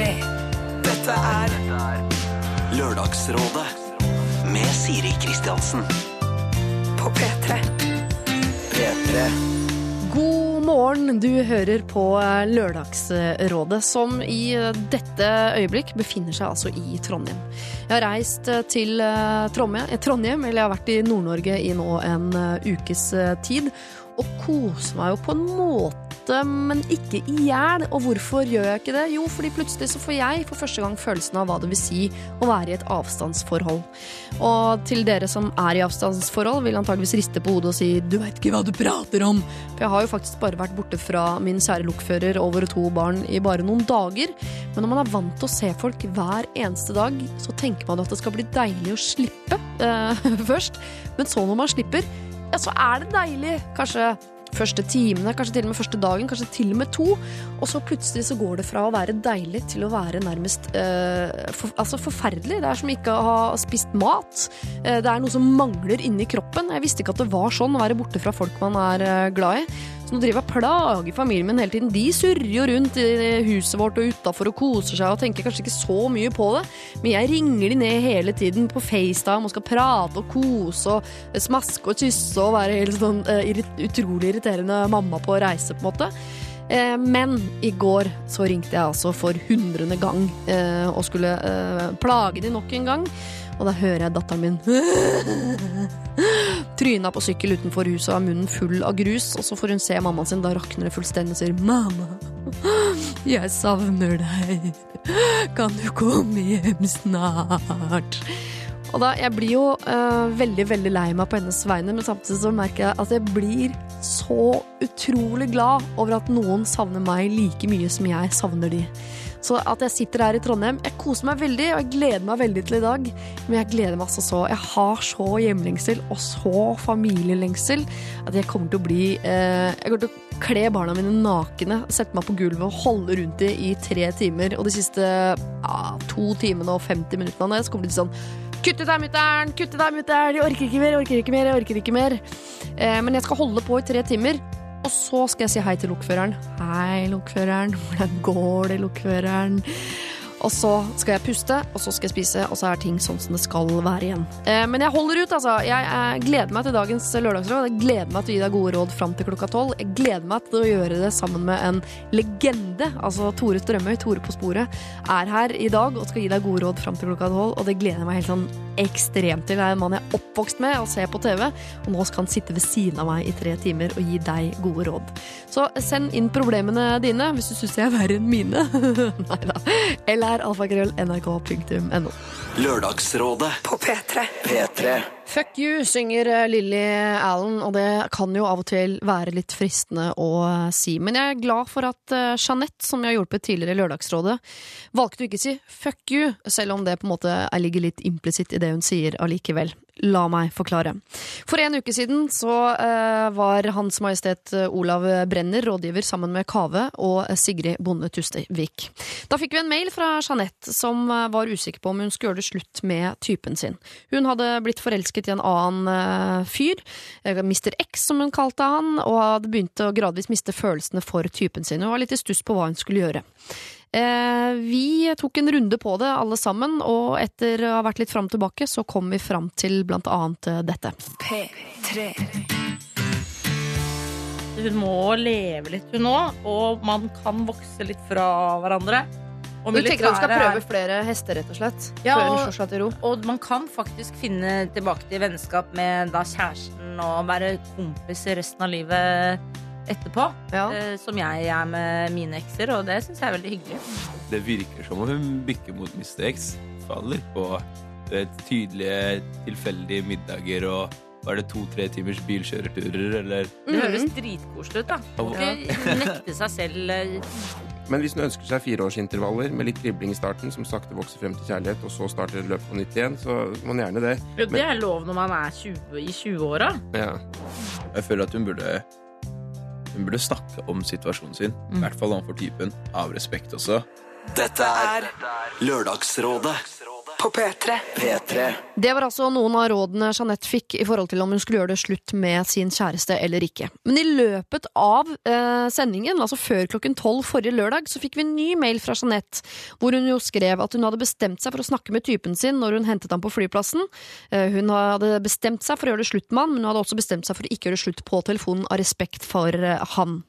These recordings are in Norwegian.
P3. Dette er Lørdagsrådet med Siri Kristiansen. på P3. P3. God morgen, du hører på Lørdagsrådet, som i dette øyeblikk befinner seg altså i Trondheim. Jeg har reist til eh, Trondheim, eh, Trondheim eller jeg har vært i Nord-Norge i nå en eh, ukes tid, og koser meg jo på en måte, men ikke i hjel. Og hvorfor gjør jeg ikke det? Jo, fordi plutselig så får jeg for første gang følelsen av hva det vil si å være i et avstandsforhold. Og til dere som er i avstandsforhold, vil antageligvis riste på hodet og si du veit ikke hva du prater om. For jeg har jo faktisk bare vært borte fra min kjære lokfører og våre to barn i bare noen dager. Men når man er vant til å se folk hver eneste dag, så tenker man at det skal bli deilig å slippe eh, først. Men så når man slipper, ja, så er det deilig. Kanskje første timene, kanskje til og med første dagen, kanskje til og med to. Og så plutselig så går det fra å være deilig til å være nærmest eh, for, altså forferdelig. Det er som ikke å ha spist mat. Eh, det er noe som mangler inni kroppen. Jeg visste ikke at det var sånn å være borte fra folk man er eh, glad i. Så nå driver jeg og plager familien min hele tiden. De surrer jo rundt i huset vårt og utafor og koser seg og tenker kanskje ikke så mye på det. Men jeg ringer de ned hele tiden på FaceTime og skal prate og kose og smaske og kysse og være helt sånn eh, utrolig irriterende mamma på reise, på en måte. Eh, Men i går så ringte jeg altså for hundrede gang eh, og skulle plage de nok en gang. Og da hører jeg datteren min tryna på sykkel utenfor huset og har munnen full av grus. Og så får hun se mammaen sin, da rakner det fullstendig og sier 'Mamma, jeg savner deg. Kan du komme hjem snart?' Og da, Jeg blir jo uh, veldig veldig lei meg på hennes vegne, men samtidig så merker jeg at jeg blir så utrolig glad over at noen savner meg like mye som jeg savner de. Så at jeg sitter her i Trondheim Jeg koser meg veldig, og jeg gleder meg veldig til i dag. Men jeg gleder meg altså så. Jeg har så hjemlengsel og så familielengsel at jeg kommer til å bli eh, Jeg kommer til å kle barna mine nakne, sette meg på gulvet og holde rundt dem i tre timer. Og de siste ja, to timene og 50 minuttene av det, så kommer de til sånn Kutt ut der, mutter'n! Kutt ut der, mutter'n! Jeg orker ikke mer, jeg orker ikke mer, jeg orker ikke mer. Eh, men jeg skal holde på i tre timer. Og så skal jeg si hei til lokføreren. Hei, lokføreren. Hvordan går det, lokføreren? Og så skal jeg puste, og så skal jeg spise, og så er ting sånn som det skal være igjen. Eh, men jeg holder ut, altså. Jeg, eh, gleder meg til dagens lørdagsråd. Jeg gleder meg til å gi deg gode råd fram til klokka tolv. Jeg gleder meg til å gjøre det sammen med en legende. Altså Tore Strømøy, Tore på sporet, er her i dag og skal gi deg gode råd fram til klokka tolv. Og det gleder jeg meg helt sånn ekstremt til. Det er en mann jeg er oppvokst med og ser på TV, og nå skal han sitte ved siden av meg i tre timer og gi deg gode råd. Så send inn problemene dine hvis du syns jeg er verre enn mine. Nei da. Alfakrøll nrk.no. Lørdagsrådet På P3. P3. Fuck you, synger Lilly Lily Allen, og det kan jo av og til være litt fristende å eh, si. Men jeg er glad for at eh, Jeanette, som jeg har hjulpet tidligere i Lørdagsrådet, valgte å ikke si fuck you, selv om det på en måte ligger litt implisitt i det hun sier allikevel. La meg forklare. For en uke siden så eh, var Hans Majestet Olav Brenner rådgiver sammen med Kave og Sigrid Bonde Tustevik. Da fikk vi en mail fra Jeanette som eh, var usikker på om hun skulle gjøre det slutt med typen sin. Hun hadde blitt forelsket i en annen eh, fyr, eh, Mr. X som hun kalte han, og hadde begynt å gradvis miste følelsene for typen sin. Hun var litt i stuss på hva hun skulle gjøre. Eh, vi tok en runde på det alle sammen, og etter å ha vært litt fram og tilbake, så kom vi fram til blant annet dette. P3. Hun må leve litt, hun òg, og man kan vokse litt fra hverandre. Og Du tenker at du skal prøve flere hester, rett og slett? Ja, og- Og man kan faktisk finne tilbake til vennskap med da kjæresten og være kompis resten av livet etterpå. Ja. eh, Som jeg er med mine ekser, og det syns jeg er veldig hyggelig. Det virker som om hun bikker mot Mr. X. Faller på tydelige, tilfeldige middager og var det to-tre timers bilkjøreturer, eller Det høres dritkoselig ut, da. Å Ja. nekte seg selv eh, Men hvis hun ønsker seg fireårsintervaller med litt kribling i starten, som sakte vokser frem til kjærlighet, og så starter løpet på nytt igjen, så må hun gjerne det. jo, Det er lov når man er 20, i 20-åra. Ja. Jeg føler at hun burde Hun burde snakke om situasjonen sin. I hvert fall overfor typen. Av respekt også. Dette er Lørdagsrådet På P3. P3. Det var altså noen av rådene Jeanette fikk i forhold til om hun skulle gjøre det slutt med sin kjæreste eller ikke. Men i løpet av eh, sendingen, altså før klokken tolv forrige lørdag, så fikk vi en ny mail fra Jeanette, hvor hun jo skrev at hun hadde bestemt seg for å snakke med typen sin når hun hentet ham på flyplassen. Eh, hun hadde bestemt seg for å gjøre det slutt med han, men hun hadde også bestemt seg for å ikke gjøre det slutt på telefonen av respekt for eh, han.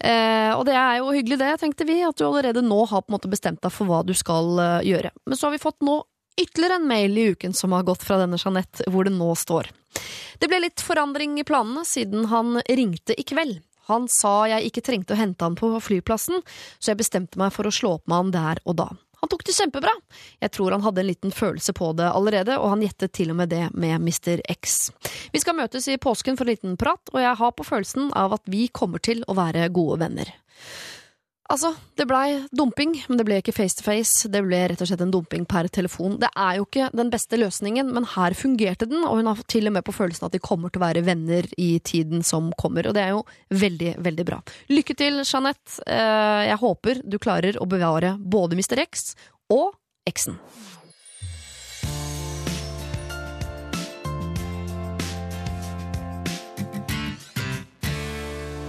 Eh, og det er jo hyggelig det, tenkte vi, at du allerede nå har på en måte bestemt deg for hva du skal eh, gjøre. Men så har vi fått nå ytterligere en mail i uken som har gått fra denne Jeanette, hvor det nå står. Det ble litt forandring i planene siden han ringte i kveld. Han sa jeg ikke trengte å hente han på flyplassen, så jeg bestemte meg for å slå opp med han der og da. Han tok det kjempebra. Jeg tror han hadde en liten følelse på det allerede, og han gjettet til og med det med Mr. X. Vi skal møtes i påsken for en liten prat, og jeg har på følelsen av at vi kommer til å være gode venner. Altså, det blei dumping, men det ble ikke face to face, det ble rett og slett en dumping per telefon. Det er jo ikke den beste løsningen, men her fungerte den, og hun har til og med på følelsen at de kommer til å være venner i tiden som kommer, og det er jo veldig, veldig bra. Lykke til, Jeanette. Eh, Jeg håper du klarer å bevare både Mr. X og eksen.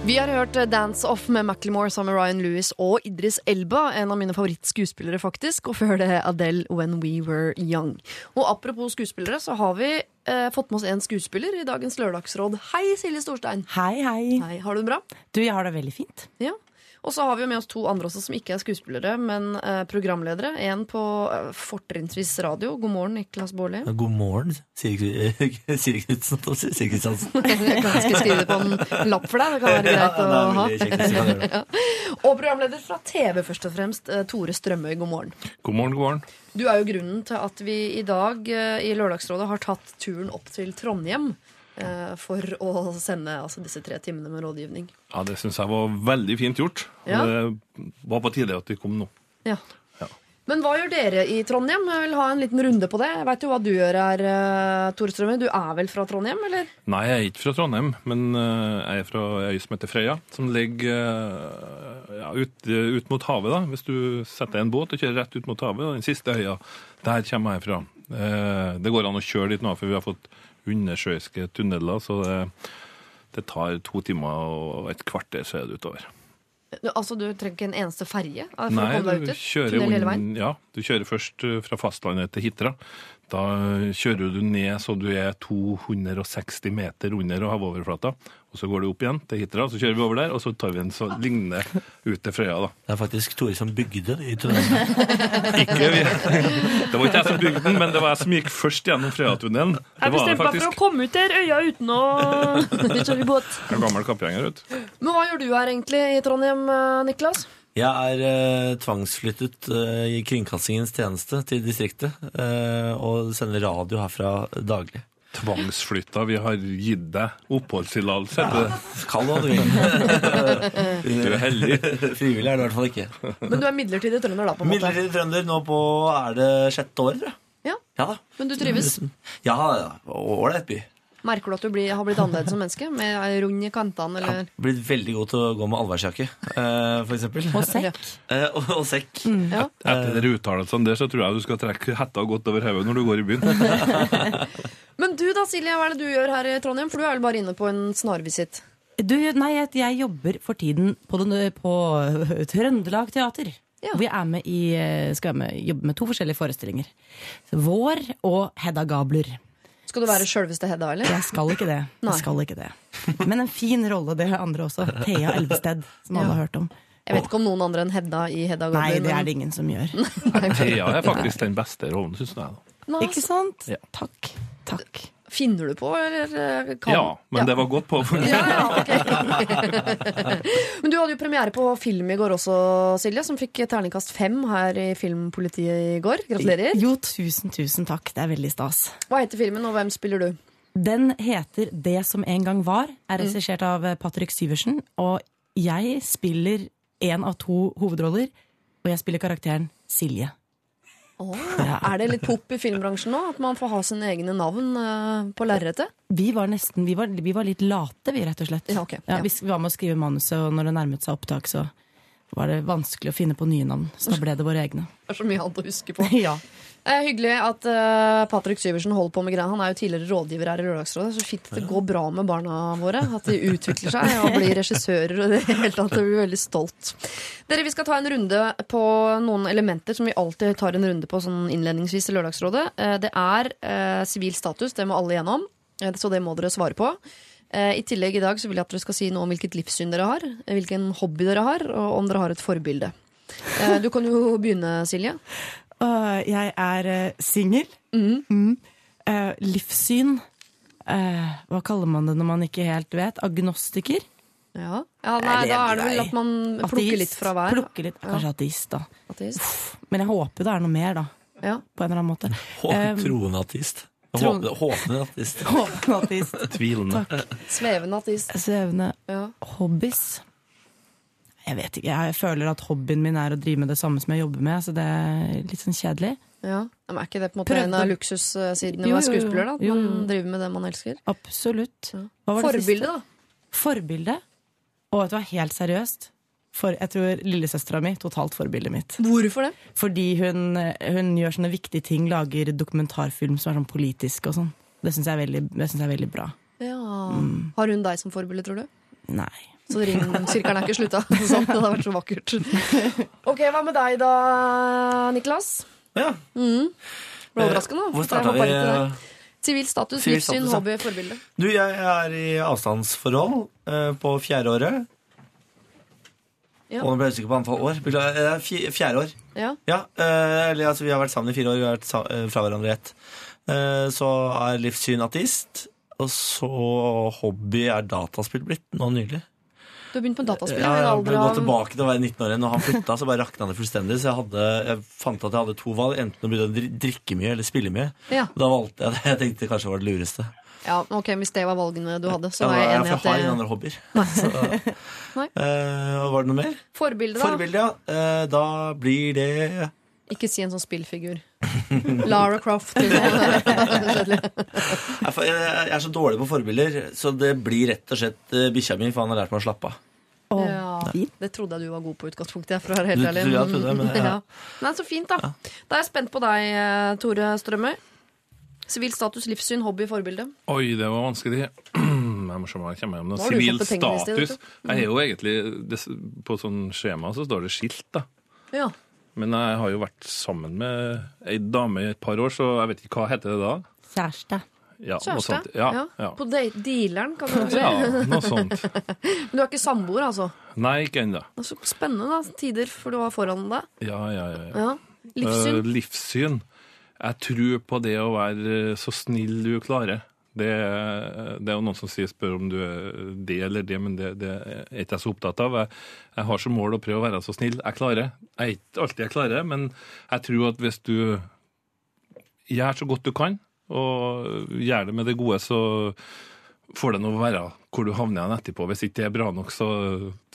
Vi har hørt Dance Off med Macclemore sammen med Ryan Lewis og Idris Elba, en av mine favorittskuespillere, faktisk, og før det Adele When We Were Young. Og apropos skuespillere, så har vi eh, fått med oss en skuespiller i dagens Lørdagsråd. Hei, Silje Storstein. Hei, hei. Hei, Har du det bra? Du, jeg har det veldig fint. Ja. Og så har vi jo med oss to andre også som ikke er skuespillere, men eh, programledere. En på eh, fortrinnsvis radio. God morgen, Niklas Baarli. God morgen, Siri Siri Knutsen Kristiansen. Jeg kan ikke skrive det på en lapp for deg. Det kan være greit å ha. Ja. Og programleder fra TV, først og fremst, eh, Tore Strømøy. God morgen. God morgen, god morgen. Du er jo grunnen til at vi i dag eh, i Lørdagsrådet har tatt turen opp til Trondheim eh, for å sende altså, disse tre timene med rådgivning. Ja, Det syns jeg var veldig fint gjort. Ja. Det var på tide at vi kom nå. Ja. Ja. Men hva gjør dere i Trondheim? Jeg vil ha en liten runde på det. Jeg veit jo hva du gjør her, eh, Tore Strømøy. Du er vel fra Trondheim, eller? Nei, jeg er ikke fra Trondheim, men eh, jeg er fra ei øy som heter Frøya, som ligger eh, ja, ut, ut mot havet. da. Hvis du setter en båt og kjører rett ut mot havet, og den siste øya, der kommer jeg fra. Eh, Det går an å kjøre dit nå, for vi har fått undersjøiske tunneler, så det, det tar to timer og et kvarter, så er det utover. Altså, Du trenger ikke en eneste ferje Nei, du kjører, un- ja, du kjører først eh, fra fastlandet til Hitra. Da kjører du ned så du er 260 meter under havoverflata. Og så går det opp igjen til Hitra, så kjører vi over der, og så tar vi en sånn lignende ut til Frøya. da. Det er faktisk Tore som bygde det i Trondheim. Ikke vi. Det var ikke jeg som bygde den, men det var jeg som gikk først gjennom Frøyatunnelen. bestemte meg for faktisk. komme ut der øya uten å kjøre båt. En gammel kappgjenger, vet du. Men hva gjør du her egentlig i Trondheim, eh, Niklas? Jeg er eh, tvangsflyttet eh, i kringkastingens tjeneste til distriktet eh, og sender radio herfra daglig. Tvangsflytta. Vi har gitt deg oppholdstillatelse. Ja. Kall det hva du vil. Du er heldig. Frivillig er du i hvert fall ikke. Men du er midlertidig trønder, da, på en måte? Midlertidig trønder nå på er det sjette året, tror jeg. Ja. Ja da. Men du trives? Ja, ja. Ålreit by. Merker du at du blir, har blitt annerledes som menneske? Med rund i kantene, Jeg har blitt veldig god til å gå med allværsjakke, eh, for eksempel. Og sekk. Eh, og, og sekk. Ja. Etter dere uttalelsene der, så tror jeg du skal trekke hetta godt over hodet når du går i byen. Men du da, Silje, hva er det du gjør her i Trondheim? For du er vel bare inne på en snarvisitt? Du, nei, jeg, jeg jobber for tiden på, den, på Trøndelag Teater. Ja. Hvor jeg er med i, skal være med, jobbe med to forskjellige forestillinger. Vår og Hedda Gabler. Skal du være sjølveste Hedda, eller? Jeg skal ikke det. Jeg skal ikke det. Men en fin rolle, det har andre også. Thea Elvested, som alle Ja. har hørt om. Jeg vet ikke om noen andre enn Hedda i Hedda Gabler. Nei, det er det ingen som gjør. Thea er faktisk den beste rollen, syns jeg. da. Ikke sant? Ja. Takk. Takk. Finner du på, eller eh, kan Ja, men det var godt påfunnet. Ja, ja, okay. Men du hadde jo premiere på film i går også, Silje, som fikk terningkast fem her i Filmpolitiet i går. Gratulerer. Jo, tusen, tusen takk. Det er veldig stas. Hva heter filmen, og hvem spiller du? Den heter Det som en gang var, er regissert av eh, Patrick Syversen. Og jeg spiller en av to hovedroller, og jeg spiller karakteren Silje. Åh, Er det litt pop i filmbransjen nå? At man får ha sine egne navn eh, på lerretet? Vi var nesten, vi var, vi var litt late, vi, rett og slett. Ja, okay. Ja. Ja, vi var med å skrive manuset, og når det nærmet seg opptak, så var det vanskelig å finne på nye navn. Så da ble det våre egne. Det er så mye annet å huske på. ja. Er hyggelig at eh, Patrick Syversen holder på med greia. Han er jo tidligere rådgiver her i Lørdagsrådet. Så fint at det går bra med barna våre. At de utvikler seg og blir regissører. og det hele tatt. Jeg blir veldig stolt. Dere, Vi skal ta en runde på noen elementer som vi alltid tar en runde på sånn innledningsvis i Lørdagsrådet. Eh, Det er eh, sivil status. Det må alle gjennom. Eh, Så det må dere svare på. Eh, I tillegg i dag så vil jeg at dere skal si noe om hvilket livssyn dere har, eh, hvilken hobby dere har, og om dere har et forbilde. Eh, Du kan jo begynne, Silje. Øh, jeg er uh, singel. Mm. Mm. Uh, livssyn eh, Hva kaller man det når man ikke helt vet? Agnostiker? Ja, ja nei, Da er det vel at man plukker Ateist. litt fra hver. Plukker litt, Kanskje ateist, da. Ateist. Men jeg håper det er noe mer, da. Ja. På en eller annen måte. Um, Troende ateist. Håpende håpende ateist. Håpende ateist. Tvilende. Svevende ateist. Svevende Ja. hobbies. Jeg vet ikke, jeg føler at hobbyen min er å drive med det samme som jeg jobber med, så det er litt sånn kjedelig. Ja. Men er ikke det på en måte Prøvde- en av luksussidene ved skuespiller? da? At Jo, jo. Man driver med det man elsker? Absolutt. Ja. Hva var det Forbilde, siste? da? Forbilde? Og vet du hva, helt seriøst. For jeg tror lillesøstera mi totalt forbildet mitt. Hvorfor det? Fordi hun, hun gjør sånne viktige ting, lager dokumentarfilm som er sånn politisk og sånn. Det syns jeg, jeg er veldig bra. Ja. Mm. Har hun deg som forbilde, tror du? Nei. Så ring-sirkelen er ikke slutta. Sånn, det hadde vært så vakkert. Ok, Hva med deg da, Niklas? Ja. Mm. Ble du nå? Hvor starta vi? Sivil status, Sivil livssyn, hobby, forbilde. Du, jeg er i avstandsforhold eh, på fjerde året. Ja. Og nå ble jeg usikker på antall år. Beklager, eh, fj- Fjerde år. Ja. Ja, eh, eller altså Vi har vært sammen i fire år, vi har vært eh, fra hverandre i ett. Eh, så er livssyn ateist. Og så hobby er dataspill blitt nå nylig. Du har begynt med dataspill Ja, jeg ble gått tilbake til å være 19 år igjen. Når han flytta, så bare rakna det fullstendig. Så jeg, hadde, jeg fant at jeg hadde to valg. Enten å begynne å drikke mye eller spille mye. Ja. Da valgte jeg det. Jeg tenkte det kanskje var det lureste. Ja, ok, Hvis det var valgene du hadde, så Ja, er jeg enig i at jeg har ingen det andre hobbyer. Eh, og var det noe mer? Forbilde, da? Forbilde, ja. Uh, da blir det Ikke si en sånn spillfigur. Lara Croft. Liksom. Jeg, er så dårlig på forbilder, så det blir rett og slett eh, bikkja mi, for han har lært meg å slappe av. Ja, det trodde jeg du var god på utgangspunktet utgangspunktet. For å være helt ærlig. du- ja, trodde men ja. Nei, Så fint, da. Da er jeg spent på deg, eh, Tore Strømøy. Sivil status, livssyn, hobby, forbilde. Oi, det var vanskelig. Jeg må se om jeg kommer gjennom det. Sivil status. Jeg er jo egentlig På sånn skjema så står det skilt, da. Ja. Men jeg har jo vært sammen med ei dame i et par år, så jeg vet ikke hva heter det da. Kjæreste. Ja, noe Kjæreste? sånt. Ja, ja. På de dealeren, kan du si. ja, noe sånt. Men du er ikke samboer, altså? Nei, ikke ennå. Det så spennende da, tider for du har foran deg. Ja, ja, ja. ja. Ja. Livssyn. Uh, livssyn. Jeg tror på det å være eh, så snill du klarer. Det, det er jo noen som sier, spør om du er det eller det, men det, det er ikke jeg så opptatt av. Jeg, jeg har som mål å prøve å være så snill jeg klarer. Jeg er ikke alltid jeg klarer, men jeg tror at hvis du gjør så godt du kan, og gjør det med det gode, så får det nå være hvor du havner igjen etterpå. Hvis ikke det er bra nok, så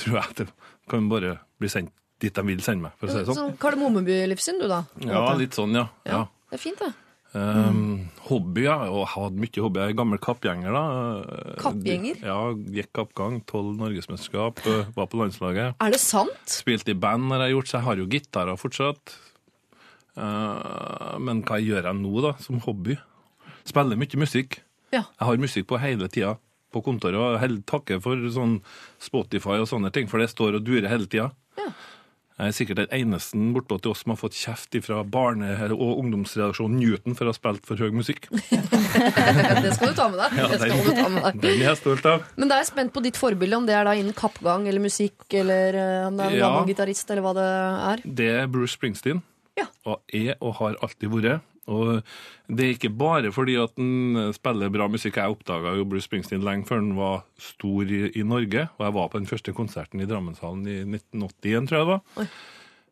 tror jeg at det kan bare bli sendt dit de vil sende meg, for å si det sånn. Sånn Kardemommeby-livssyn, du, da? Ja, litt sånn, ja. ja. Det er fint, det. Um, hobby, ja. Og jeg hadde mye hobby. Er gammel kappgjenger, da. Kappgjenger? Ja, gikk kappgang. Tolv norgesmesterskap. eh, Var på landslaget. Er det sant? Spilte i band har jeg gjort, så jeg har jo gitarer fortsatt. Uh, men hva gjør jeg nå, da, som hobby? Spiller mye musikk. Ja. Jeg har musikk på hele tida på kontoret, og jeg takker for sånn Spotify og sånne ting, for det står og durer hele tida. Ja. Jeg er sikkert den eneste bortpå til oss som har fått kjeft fra barne- og ungdomsredaksjonen Newton for å ha spilt for høy musikk. det skal du ta med deg. Ja, det skal den- du ta med deg. Den er jeg stolt av. Men da er jeg spent på ditt forbilde, om det er da innen kappgang eller musikk, eller eh, om det er en Ja. gammel gitarist, eller hva det er. Det er Bruce Springsteen. Ja. Og er og har alltid vært. Og det er ikke bare fordi at han spiller bra musikk. Jeg oppdaga jo Bruce Springsteen lenge før han var stor i, i Norge. Og jeg var på den første konserten i Drammenshallen i 1981, tror jeg det var.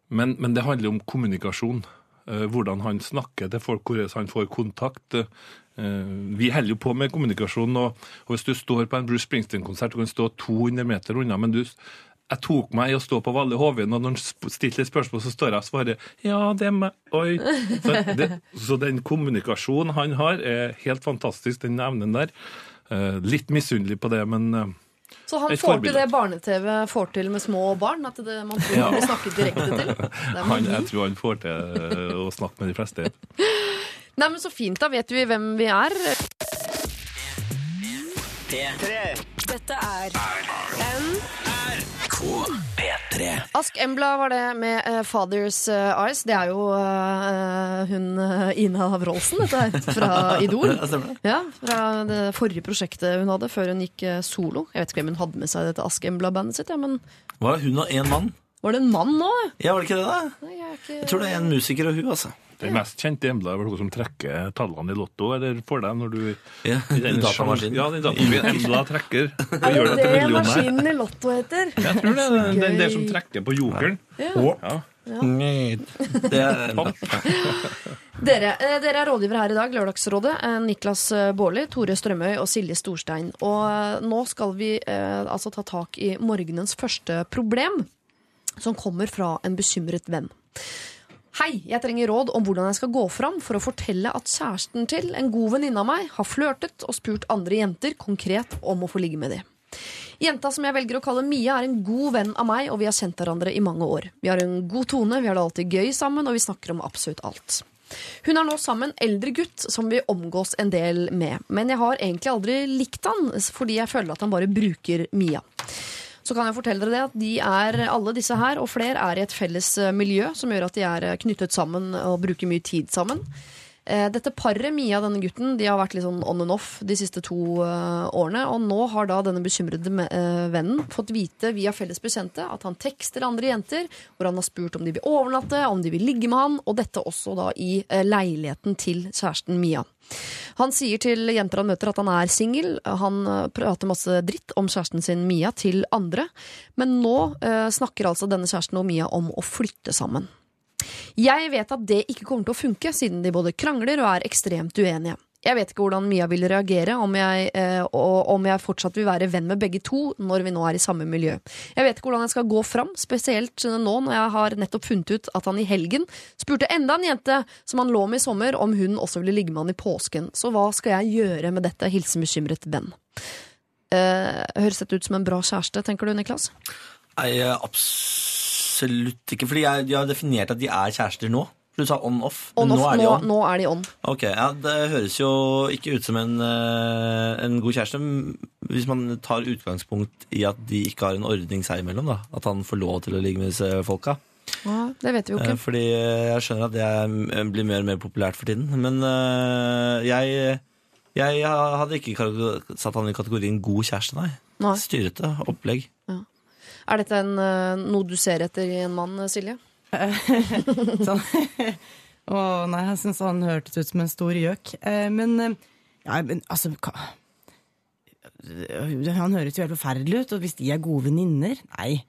Men, men det handler om kommunikasjon. Eh, hvordan han snakker til folk, hvordan han får kontakt. Eh, vi holder jo på med kommunikasjon, og, og hvis du står på en Bruce Springsteen-konsert, du kan stå 200 meter unna, men du, jeg tok meg i å stå på Valle Hovin, og når han stilte et spørsmål, så står jeg og svarer ja, det er meg. Oi. Så, det, så den kommunikasjonen han har, er helt fantastisk, den evnen der. Eh, litt misunnelig på det, men eh, Så han får til det barne-TV får til med små barn? At det, man tror Ja. snakket direkte til? Han, jeg tror han får til eh, å snakke med de fleste. Nei, men Så fint, da vet vi hvem vi er. Dette er P3. Ask Embla var det med uh, Father's eh, Eyes. Det er jo uh, hun Ina Wroldsen, dette fra Idol. Ja, Fra det forrige prosjektet hun hadde, før hun gikk solo. Jeg vet ikke hvem hun hadde med seg dette Ask Embla-bandet sitt, ja, men Var det hun og én mann? var det en mann nå? Ja, var det ikke det, da? Nei, jeg ikke... Jeg tror det er en musiker og hun, altså. Den mest kjente Embla er vel hun som trekker tallene i Lotto, eller får deg når du Ja, i den datamaskinen. Ja, den datamaskinen. Embla trekker. Og Er gjør det det til det millionær. maskinen i Lotto heter? Jeg tror det er den, den der som trekker på jokeren. Ja. Ja. Det er Dere, eh, dere er rådgivere her i dag, Lørdagsrådet. Eh, Niklas eh, Baarli, Tore Strømøy og Silje Storstein. Og nå skal vi eh, altså ta tak i morgenens første problem, som kommer fra en bekymret venn. Hei, jeg trenger råd om hvordan jeg skal gå fram for å fortelle at kjæresten til en god venninne av meg har flørtet og spurt andre jenter konkret om å få ligge med dem. Jenta som jeg velger å kalle Mia, er en god venn av meg, og vi har kjent hverandre i mange år. Vi har en god tone, vi har det alltid gøy sammen, og vi snakker om absolutt alt. Hun er nå sammen en eldre gutt som vi omgås en del med, men jeg har egentlig aldri likt han, fordi jeg føler at han bare bruker Mia. Så kan jeg fortelle dere det at de er, alle disse her og flere er i et felles eh, miljø som gjør at de er eh, knyttet sammen og bruker mye tid sammen. Eh, Dette paret, Mia og denne gutten, de har vært litt sånn on and off de siste to eh, årene. Og nå har da denne bekymrede eh, vennen fått vite via felles bekjente at han tekster andre jenter, hvor han har spurt om de vil overnatte, om de vil ligge med han, og dette også da i leiligheten til kjæresten Mia. Han sier til jenter han møter at han er singel. Han prater masse dritt om kjæresten sin Mia til andre. Men nå eh, snakker altså denne kjæresten og Mia om å flytte sammen. Jeg vet at det ikke kommer til å funke, siden de både krangler og er ekstremt uenige. Jeg vet ikke hvordan Mia vil reagere, om jeg, eh, og om jeg fortsatt vil være venn med begge to når vi nå er i samme miljø. Jeg vet ikke hvordan jeg skal gå fram, spesielt nå når jeg har nettopp funnet ut at han i helgen spurte enda en jente som han lå med i sommer, om hun også ville ligge med han i påsken. Så hva skal jeg gjøre med dette? Hilsen bekymret venn. Eh, høres dette ut som en bra kjæreste, tenker du, Niklas? Nei, absolutt ikke. Fordi jeg, de har definert at de er kjærester nå. For du sa on-off. On nå er de on. nå er de on. Ok, ja, Det høres jo ikke ut som en, eh, en god kjæreste hvis man tar utgangspunkt i at de ikke har en ordning seg imellom. da. At han får lov til å ligge med disse folka. Ja, det vet vi jo Eh, ikke. Fordi jeg skjønner at det er, blir mer og mer populært for tiden. Men eh, jeg, jeg hadde ikke satt han i kategorien god kjæreste, nei. Nei. Styrete opplegg. Er dette en, eh, noe du ser etter i en mann, Silje? Sånn. Å nei, jeg syns han hørtes ut som en stor gjøk. Eh, men, eh, ja, men altså Han høres jo helt forferdelig ut, og hvis de er gode venninner Nei,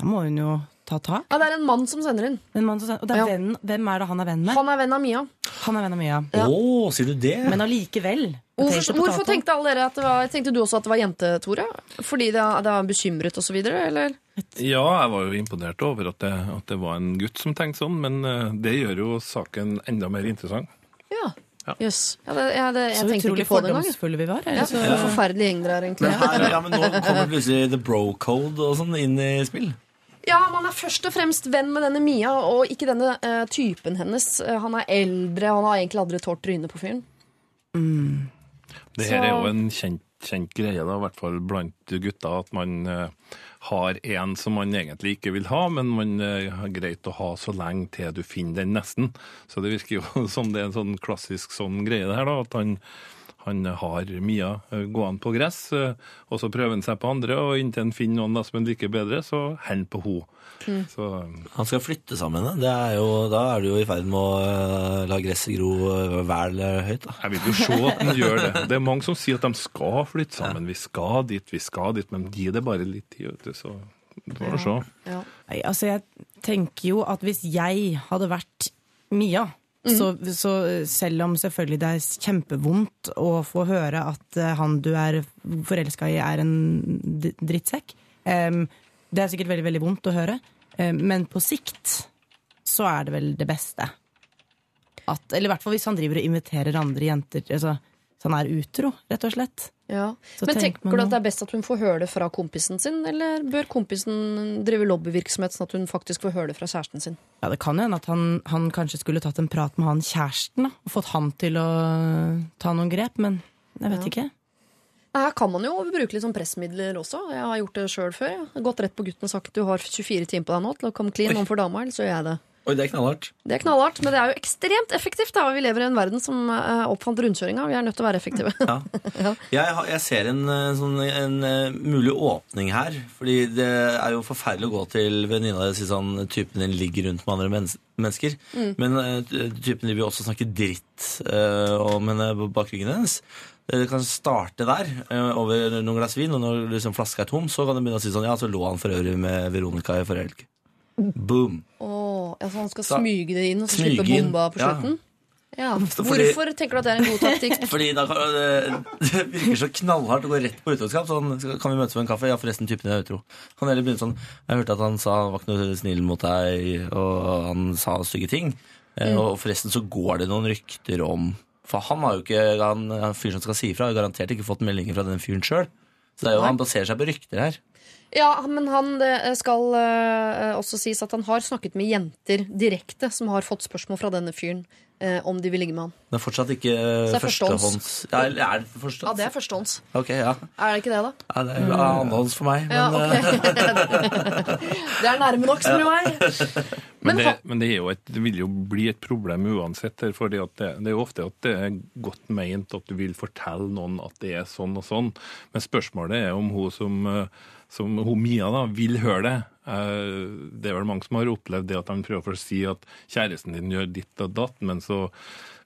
da må hun jo ta tak. Ja, det er en mann som sender inn. En mann som, sender, og det er Ja. vennen, hvem er det han er venn med? Han er venn av Mia. Han er venn av Mia. Ja. Oh, sier du det? Men allikevel. Hvorfor, hvorfor tenkte alle dere at det var Tenkte du også at det var jente, Tore? Fordi det, det var bekymret og så videre, eller? Ja, jeg var jo imponert over at det, at det var en gutt som tenkte sånn, men eh, det gjør jo saken enda mer interessant. Ja. Ja. Jøss. Ja, det, ja, det, jeg Så utrolig fordomsfulle vi var. Ja, så... det er Forferdelig gjeng dere er, egentlig. Men, her, ja, men nå kommer plutselig the bro code og sånn inn i spill. Ja, man er først og fremst venn med denne Mia, og ikke denne uh, typen hennes. Uh, han er eldre, og han har egentlig aldri tålt trynet på fyren. Det her er jo en kjent, kjent greie, da, i hvert fall blant gutta, at man eh, har en som man egentlig ikke vil ha, men man eh, har greit å ha så lenge til du finner den nesten. Så det virker jo som det er en sånn klassisk sånn greie det her, da, at han, han har Mia eh, gående på gress, eh, og så prøver han seg på andre, og inntil han finner noen da, som han liker bedre, så holder han på henne. Så eh, Han skal flytte sammen med henne. Er jo, da er du jo i ferd med å la gresset gro vel høyt. da. jeg vil jo se at han gjør det. Det er mange som sier at de skal flytte sammen. Vi skal dit, vi skal dit, men gi det bare litt tid, vet du, så får vi se. Ja. Nei, altså jeg tenker jo at hvis jeg hadde vært Mia, så, så selv om selvfølgelig det er kjempevondt å få høre at eh, han du er forelska i er en drittsekk, um, det er sikkert veldig, veldig vondt å høre, um, men på sikt så er det vel det beste. At, eller i hvert fall hvis han driver og inviterer andre jenter. Altså, så han er utro, rett og slett. Ja. Så Men tenker tenker du at det er best at hun får høre det fra kompisen sin, eller bør kompisen drive lobbyvirksomhet sånn at hun faktisk får høre det fra kjæresten sin? Ja, Det kan jo hende at han, han kanskje skulle tatt en prat med han kjæresten da, og fått han til å ta noen grep, men jeg vet Ja. ikke. Nei, Her kan man jo bruke litt sånn pressmidler også. Jeg har gjort det sjøl før. Jeg har gått rett på gutten og sagt du har 24 timer på deg nå til å komme clean overfor dama, eller så gjør jeg det. Oi, det er knallhardt. Det er knallhardt, men det er jo ekstremt effektivt. da, Vi lever i en verden som eh, oppfant rundkjøringa. Vi er nødt til å være effektive. Jeg, har- jeg ser en, eh, sånn, en eh, mulig åpning her. Fordi det er jo forferdelig å gå til venninna og si sånn typen din ligger rundt med andre mens mennesker. Mm. Men typen din vil også snakke dritt uh, om henne bak ryggen hennes. Det kan starte der, over noen glass vin, og når liksom flaska er tom, så kan du begynne å si sånn Ja, så lå han for øvrig med Veronica i forrige helg. Boom. Åh, altså Han skal Så- smyge det inn og så slippe bomba på slutten? Ja. Fordi- Hvorfor tenker du at det er en god taktikk? Fordi da kan, det, virker så knallhardt å gå rett på utroskap. Sånn, kan vi møtes på en kaffe? Ja, forresten, typen er utro. Kan heller begynne sånn Jeg hørte at han sa han var ikke noe snill mot deg, og han sa stygge ting. Eh, Mm. Og forresten så går det noen rykter om For han har jo ikke han, han fyren som skal si ifra, har garantert ikke fått meldinger fra den fyren sjøl. Så det jo, han baserer seg på rykter her. Ja, men han det skal eh, også sies at han har snakket med jenter direkte som har fått spørsmål fra denne fyren eh, om de vil ligge med han. Det er fortsatt ikke eh, Så det er førstehånds. førstehånds... Ja, eller er det førstehånds? Ja, det er førstehånds. Ok, ja. Er det ikke det, da? ja det er annenhånds for meg. Men, Ja, eh, Det er nærme nok, som jo er. Men, det, men det, er jo et, det vil jo bli et problem uansett. her, fordi at det, det er jo ofte at det er godt meint at du vil fortelle noen at det er sånn og sånn. Men spørsmålet er om hun som, eh, som hun Mia da, vil høre det. Eh, Det er vel mange som har opplevd det at han prøver å si at kjæresten din gjør ditt og datt, men så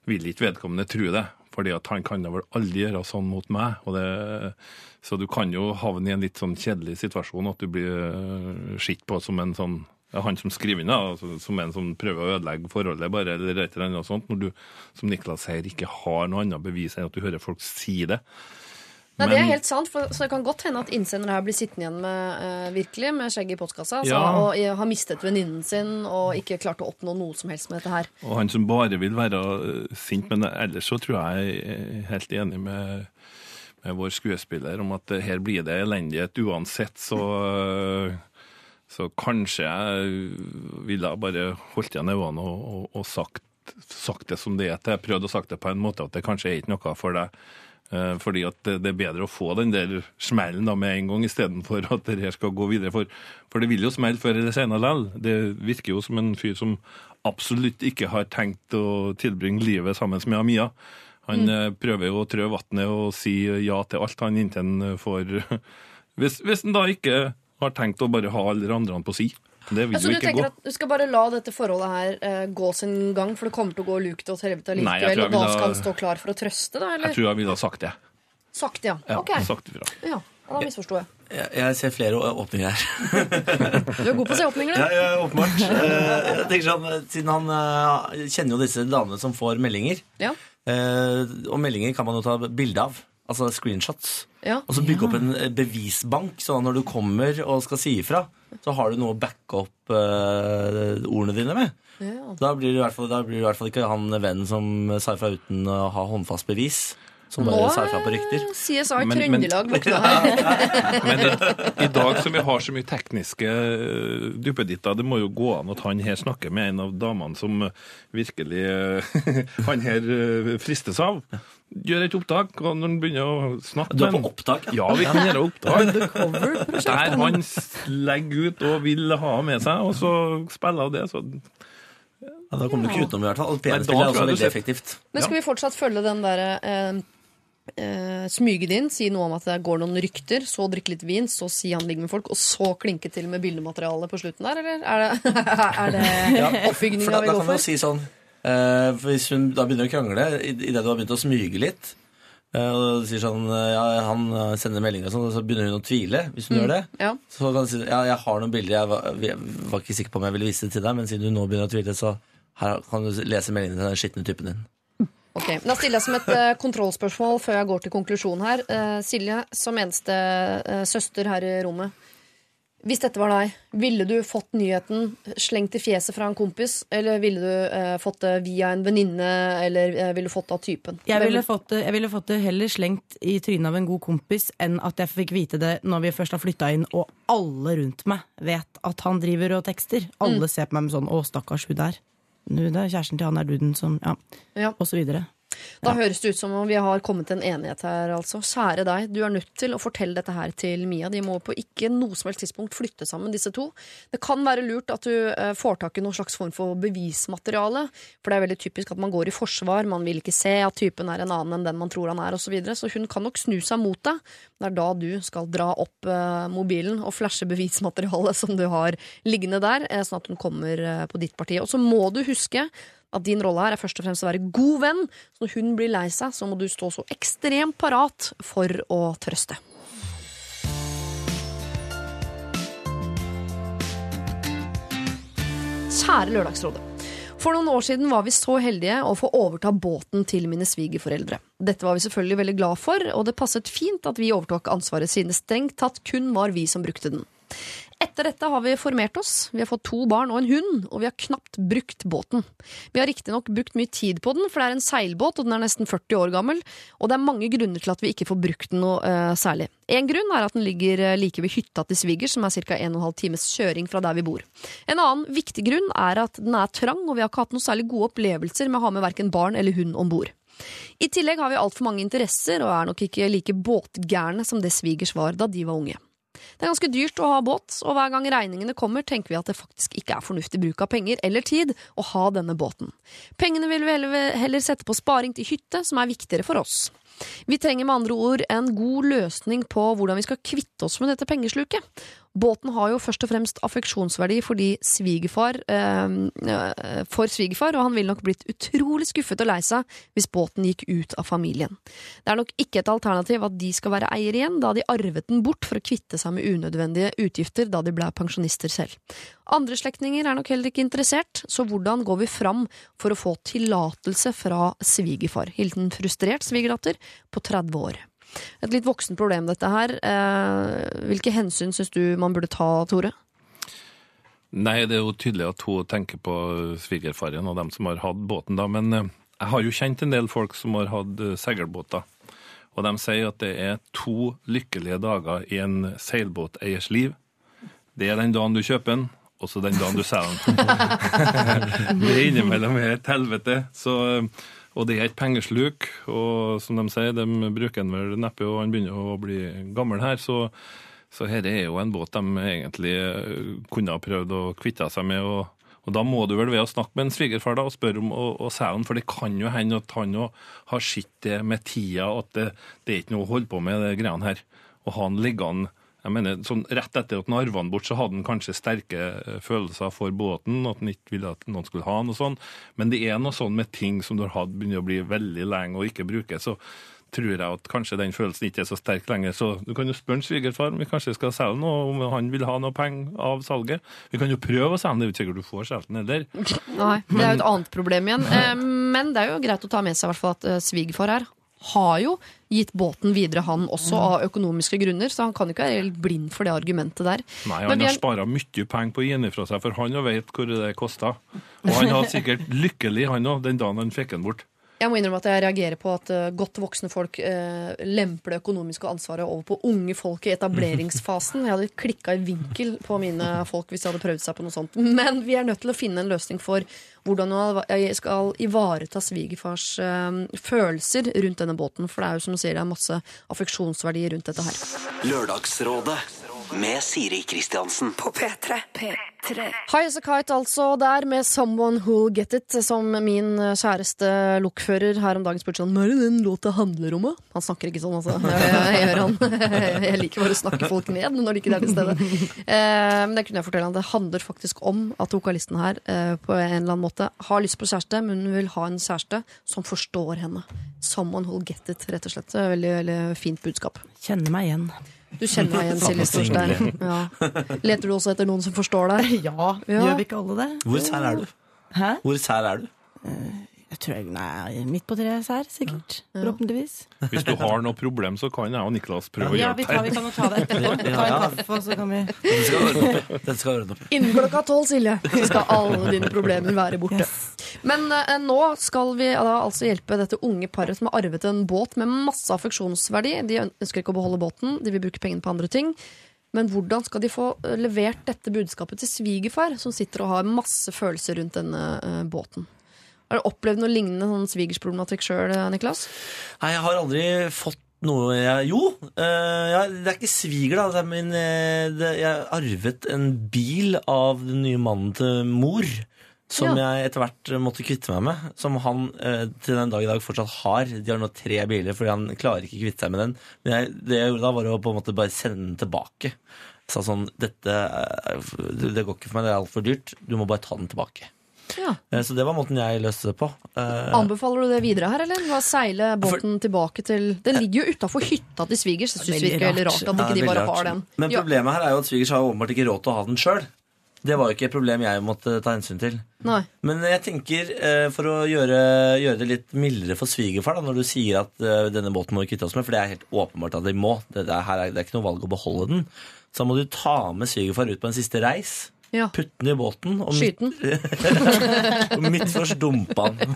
vil ikke vedkommende tro det. Fordi at han kan da vel aldri gjøre sånn mot meg. Det, så du kan jo havne i en litt sånn kjedelig situasjon at du blir skitt sett på som en sånn han som skriver inn, da, altså, som en som prøver å ødelegge forholdet, bare, eller et eller annet sånt, når du, som Niklas sier, ikke har noe annet bevis enn at du hører folk si det. Nei, Det er helt sant, for, så det kan godt hende at innsender her blir sittende igjen med uh, virkelig med skjegget i postkassa altså, Ja. og eh, har mistet venninnen sin og ikke klart å oppnå noe som helst med dette her. Og han som bare vil være øh, sint, men ellers så tror jeg jeg er helt enig med, med vår skuespiller om at her blir det elendighet uansett, så, så kanskje jeg ville bare holdt igjen øynene og, og, og sagt, sagt det som det er. Jeg prøvde å sagt det på en måte at det kanskje er ikke noe for deg. Eh, Fordi at det er bedre å få den der smellen da med en gang, istedenfor at det her skal gå videre. For, for det vil jo smelle før eller senere likevel. Det virker jo som en fyr som absolutt ikke har tenkt å tilbringe livet sammen med Amia. Han Mm. eh, prøver jo å trø vannet og si ja til alt han inntil han får hvis, hvis han da ikke har tenkt å bare ha alle andre på si. Det vil Altså, jo du ikke gå. at du skal bare la dette forholdet her eh, gå sin gang, for det kommer til å gå lukt og til helvete Nei, jeg likevel, og da skal han stå klar for å trøste, da? Eller? Jeg tror jeg ville ha sagt det. Sagt, ja. Ja, sagt ifra. Ja, da misforsto jeg. jeg, jeg ser flere åpninger her. Du er god på å se åpninger, Ja, du. ja, åpenbart. Eh, Jeg tenker sånn, eh, Siden han eh, kjenner jo disse damene som får meldinger. Ja. Eh, Og meldinger kan man jo ta bilde av. Altså screenshots. Ja. Og så bygge opp en eh, bevisbank, sånn at når du kommer og skal si ifra, så har du noe å backe opp uh, ordene dine med. Ja. Da blir, du i hvert fall, da blir det i hvert fall ikke han vennen som sa ifra uten å ha håndfast bevis. Som bare sa ifra på rykter. CSI Men- Trøndelag våkna her. Men i, i dag som vi har så mye tekniske eh, duppeditter, det må jo gå an at han her snakker med en av damene som virkelig han her fristes av. Gjør et opptak, og når han begynner å snakke Du er på opptak, ja? Ja, vi kan gjøre opptak. Der han legger ut og vil ha med seg, og så spiller hun det. Så Ja, da kommer du ikke utenom i hvert fall. PN-spill er også veldig effektivt. Men skal vi fortsatt følge den derre eh, eh, smyge det inn, si noe om at det går noen rykter, så drikke litt vin, så si han ligger med folk, og så klinke til med bildemateriale på slutten der, eller er det, er det Ja, for oppbygninga vi da kan man for? si sånn eh, for Hvis hun da begynner å krangle idet du har begynt å smyge litt eh, og sier sånn eh, ja, Han sender meldinger og sånn, og så begynner hun å tvile. Hvis hun Mm, gjør det, ja. så kan hun si ja, jeg har noen bilder. Jeg var, jeg var ikke sikker på om jeg ville vise det til deg, men siden du nå begynner å tvile, så her kan du lese meldingene til den skitne typen din. Ok, Da stiller jeg som et kontrollspørsmål før jeg går til konklusjon her. Silje, som eneste søster her i rommet. Hvis dette var deg, ville du fått nyheten slengt i fjeset fra en kompis, eller ville du eh, fått det via en venninne, eller eh, ville du fått det av typen? Jeg ville, fått det, jeg ville fått det heller slengt i trynet av en god kompis enn at jeg fikk vite det når vi først har flytta inn, og alle rundt meg vet at han driver og tekster. Alle ser på meg med sånn 'Å, stakkars hun der'. Nå, det er kjæresten til han er duden som Ja, Ja. og så videre. Da høres det ut som om vi har kommet til en enighet her, altså. Kjære deg, du er nødt til å fortelle dette her til Mia. De må på ikke noe som helst tidspunkt flytte sammen, disse to. Det kan være lurt at du eh, får tak i noen slags form for bevismateriale. For det er veldig typisk at man går i forsvar, man vil ikke se at typen er en annen enn den man tror han er, osv. Så, videre. så hun kan nok snu seg mot deg. Det er da du skal dra opp eh, mobilen og flashe bevismaterialet som du har liggende der, eh, sånn at hun kommer på ditt parti. Og så må du huske at din rolle her er først og fremst å være god venn. Så når hun blir lei seg, så må du stå så ekstremt parat for å trøste. Kjære Lørdagsrådet. For noen år siden var vi så heldige å få overta båten til mine svigerforeldre. Dette var vi selvfølgelig veldig glad for, og det passet fint at vi overtok ansvaret siden det strengt tatt kun var vi som brukte den. Etter dette har vi formert oss, vi har fått to barn og en hund, og vi har knapt brukt båten. Vi har riktignok brukt mye tid på den, for det er en seilbåt, og den er nesten 40 år gammel, og det er mange grunner til at vi ikke får brukt den noe uh, særlig. En grunn er at den ligger eh, like ved hytta til svigers, som er ca. 1 12 times kjøring fra der vi bor. En annen viktig grunn er at den er trang, og vi har ikke hatt noen særlig gode opplevelser med å ha med verken barn eller hund om bord. I tillegg har vi altfor mange interesser, og er nok ikke like båtgærne som det svigers var da de var unge. Det er ganske dyrt å ha båt, og hver gang regningene kommer, tenker vi at det faktisk ikke er fornuftig bruk av penger eller tid å ha denne båten. Pengene vil vi heller, sette på sparing til hytte, som er viktigere for oss. Vi trenger med andre ord en god løsning på hvordan vi skal kvitte oss med dette pengesluket. Båten har jo først og fremst affeksjonsverdi fordi svigerfar, eh, for svigerfar, og han ville nok blitt utrolig skuffet og lei seg hvis båten gikk ut av familien. Det er nok ikke et alternativ at de skal være eier igjen, da de arvet den bort for å kvitte seg med unødvendige utgifter da de ble pensjonister selv. Andre slektninger er nok heller ikke interessert, så hvordan går vi fram for å få tillatelse fra svigerfar? Hilden frustrert svigerdatter på 30 år. Et litt voksen problem, dette her. Eh, hvilke hensyn syns du man burde ta, Tore? Nei, det er jo tydelig at hun tenker på svigerfaren og dem som har hatt båten, da. Men eh, jeg har jo kjent en del folk som har hatt eh, seilbåter. Og de sier at det er to lykkelige dager i en seilbåteiers liv. Det er den dagen du kjøper den, og så den dagen du selger den. det innimellom er et helvete. Så, eh, og det er et pengesluk, og som de sier, de bruker den vel neppe, og han begynner å bli gammel her. så så dette er jo en båt de egentlig eh, kunne ha prøvd å kvitte seg med. og, og Da må du vel ved å snakke med en svigerfar da, og spørre om å, å selge den, for det kan jo hende at han jo har sett det med tida, at det, det er ikke noe å holde på med, det greiene her. Og ha den liggende jeg mener, sånn Rett etter at han arva den bort, så hadde han kanskje sterke eh, følelser for båten, at han ikke ville at noen skulle ha den og sånn. Men det er noe sånn med ting som du har hatt begynner å bli veldig lenge og ikke bruker. så tror jeg at kanskje den følelsen ikke er så sterk lenger. Så du kan jo spørre svigerfar om vi kanskje skal selge noe, om han vil ha noe penger av salget. Vi kan jo prøve å selge den, det er jo ikke sikkert du får solgt den heller. Nei, det er jo et annet problem igjen. Eh, Men det er jo greit å ta med seg i hvert fall at eh, svigerfar her har jo gitt båten videre, han også, av økonomiske grunner, så han kan ikke være helt blind for det argumentet der. Nei, han har spara mye penger på å gi den ifra seg, for han jo vet hvor det kosta. Og han var sikkert lykkelig, han òg, den dagen han fikk den bort. Jeg må innrømme at jeg reagerer på at eh, godt voksne folk eh, lemper det økonomiske ansvaret over på unge folk i etableringsfasen. Jeg hadde klikka i vinkel på mine folk hvis de hadde prøvd seg på noe sånt. Men vi er nødt til å finne en løsning for hvordan jeg skal ivareta svigerfars eh, følelser rundt denne båten. For det er jo som du sier, det er masse affeksjonsverdi rundt dette her. Lørdagsrådet med Siri Kristiansen. På P3. P3. High as a kite altså der med Someone Who'll Get It, som min kjæreste lokfører her om dagen spurte sånn Hva er det den låta handler om, da? Han snakker ikke sånn, altså. Jeg, jeg, gjør han. jeg liker bare å snakke folk ned når de ikke er til stede. Eh, men det kunne jeg fortelle han. Det handler faktisk om at vokalisten her eh, på en eller annen måte har lyst på kjæreste, men hun vil ha en kjæreste som forstår henne. Someone who'll get it, rett og slett. Veldig, veldig fint budskap. Kjenner meg igjen. Du kjenner deg igjen, Silje Storstein. Ja. Leter du også etter noen som forstår deg? Ja, Ja. gjør vi ikke alle det? Hvor sær er du? Hæ? Hvor sær er du? Jeg tror jeg, er midt på treet her, sikkert. Forhåpentligvis. Hvis du har noe problem, så kan jeg og Niklas prøve Ja, å hjelpe tar, vi kan jo ta det etterpå. Ta Ja, ja. en kaffe, og så kan vi Den skal ordne opp Den skal ordne opp. Innen klokka tolv, Silje, så skal alle dine problemer være borte. Men eh, nå skal vi da altså hjelpe dette unge paret som har arvet en båt med masse affeksjonsverdi. De ønsker ikke å beholde båten, de vil bruke pengene på andre ting. Men hvordan skal de få eh, levert dette budskapet til svigerfar, som sitter og har masse følelser rundt denne eh, båten? Har du opplevd noe lignende sånn svigersproblematikk sjøl, Niklas? Nei, jeg har aldri fått noe jeg Jo, eh, ja, det er ikke sviger, da. Det min, eh, det, jeg arvet en bil av den nye mannen til mor. Som jeg etter hvert måtte kvitte meg med. Som han eh, til den dag i dag fortsatt har. De har nå tre biler, fordi han klarer ikke kvitte seg med den. Men jeg, det jeg gjorde da, var å på en måte bare sende den tilbake. Jeg sa sånn Dette det går ikke for meg, det er altfor dyrt. Du må bare ta den tilbake. Ja. Eh, Så det var måten jeg løste det på. Eh, Anbefaler du det videre her, eller? Hva Seile båten tilbake til Den ligger jo utafor hytta til svigers. Det syns virker veldig rart at Ja, de bare rart. har den. Men Ja. problemet her er jo at svigers har åpenbart ikke råd til å ha den sjøl. Det var jo ikke et problem jeg måtte ta hensyn til. Nei. Men jeg tenker, eh, for å gjøre, gjøre det litt mildere for svigerfar, da, når du sier at denne båten må vi kvitte oss med, for det er helt åpenbart at de må, det, er, det er ikke noe valg å beholde den, så må du ta med svigerfar ut på en siste reis. Ja. Putte den i båten. Og Skyte den. og midt først dumpe den.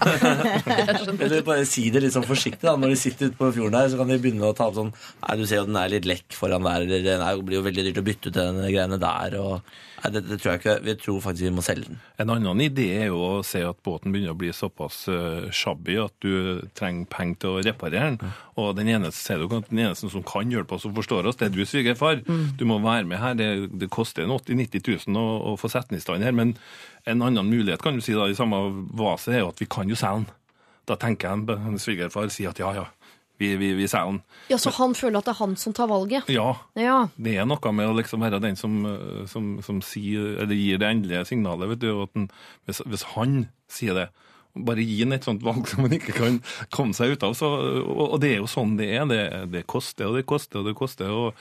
Eller bare si det litt sånn forsiktig. da Når de sitter ute på fjorden der, så kan de begynne å ta opp sånn Nei, du ser jo den er litt lekk foran der, eller det blir jo veldig dyrt å bytte ut den greiene der. Og, nei, det, det tror jeg ikke. Vi tror faktisk vi må selge den. En annen idé er jo å se at båten begynner å bli såpass uh, shabby at du trenger penger til å reparere den. Og den eneste, du, den eneste som kan hjelpe oss og forstår oss, det er du, svigerfar. Du må være med her. Det, det koster 80 000-90 000 å, å få sette den i stand her. Men en annen mulighet kan du si da, i samme vase er jo at vi kan jo selge den. Da tenker jeg en svigerfar sier at ja, ja, vi, vi, vi sier han. ja, Så han føler at det er han som tar valget? Ja, Ja. det er noe med å liksom være den som, eh, som, som sier, eller gir det endelige signalet. vet du, den, hvis, hvis han sier det, bare gi han et sånt valg som han ikke kan komme seg ut av. Så, og, og det er jo sånn det er. Det, det koster og det koster og det koster. og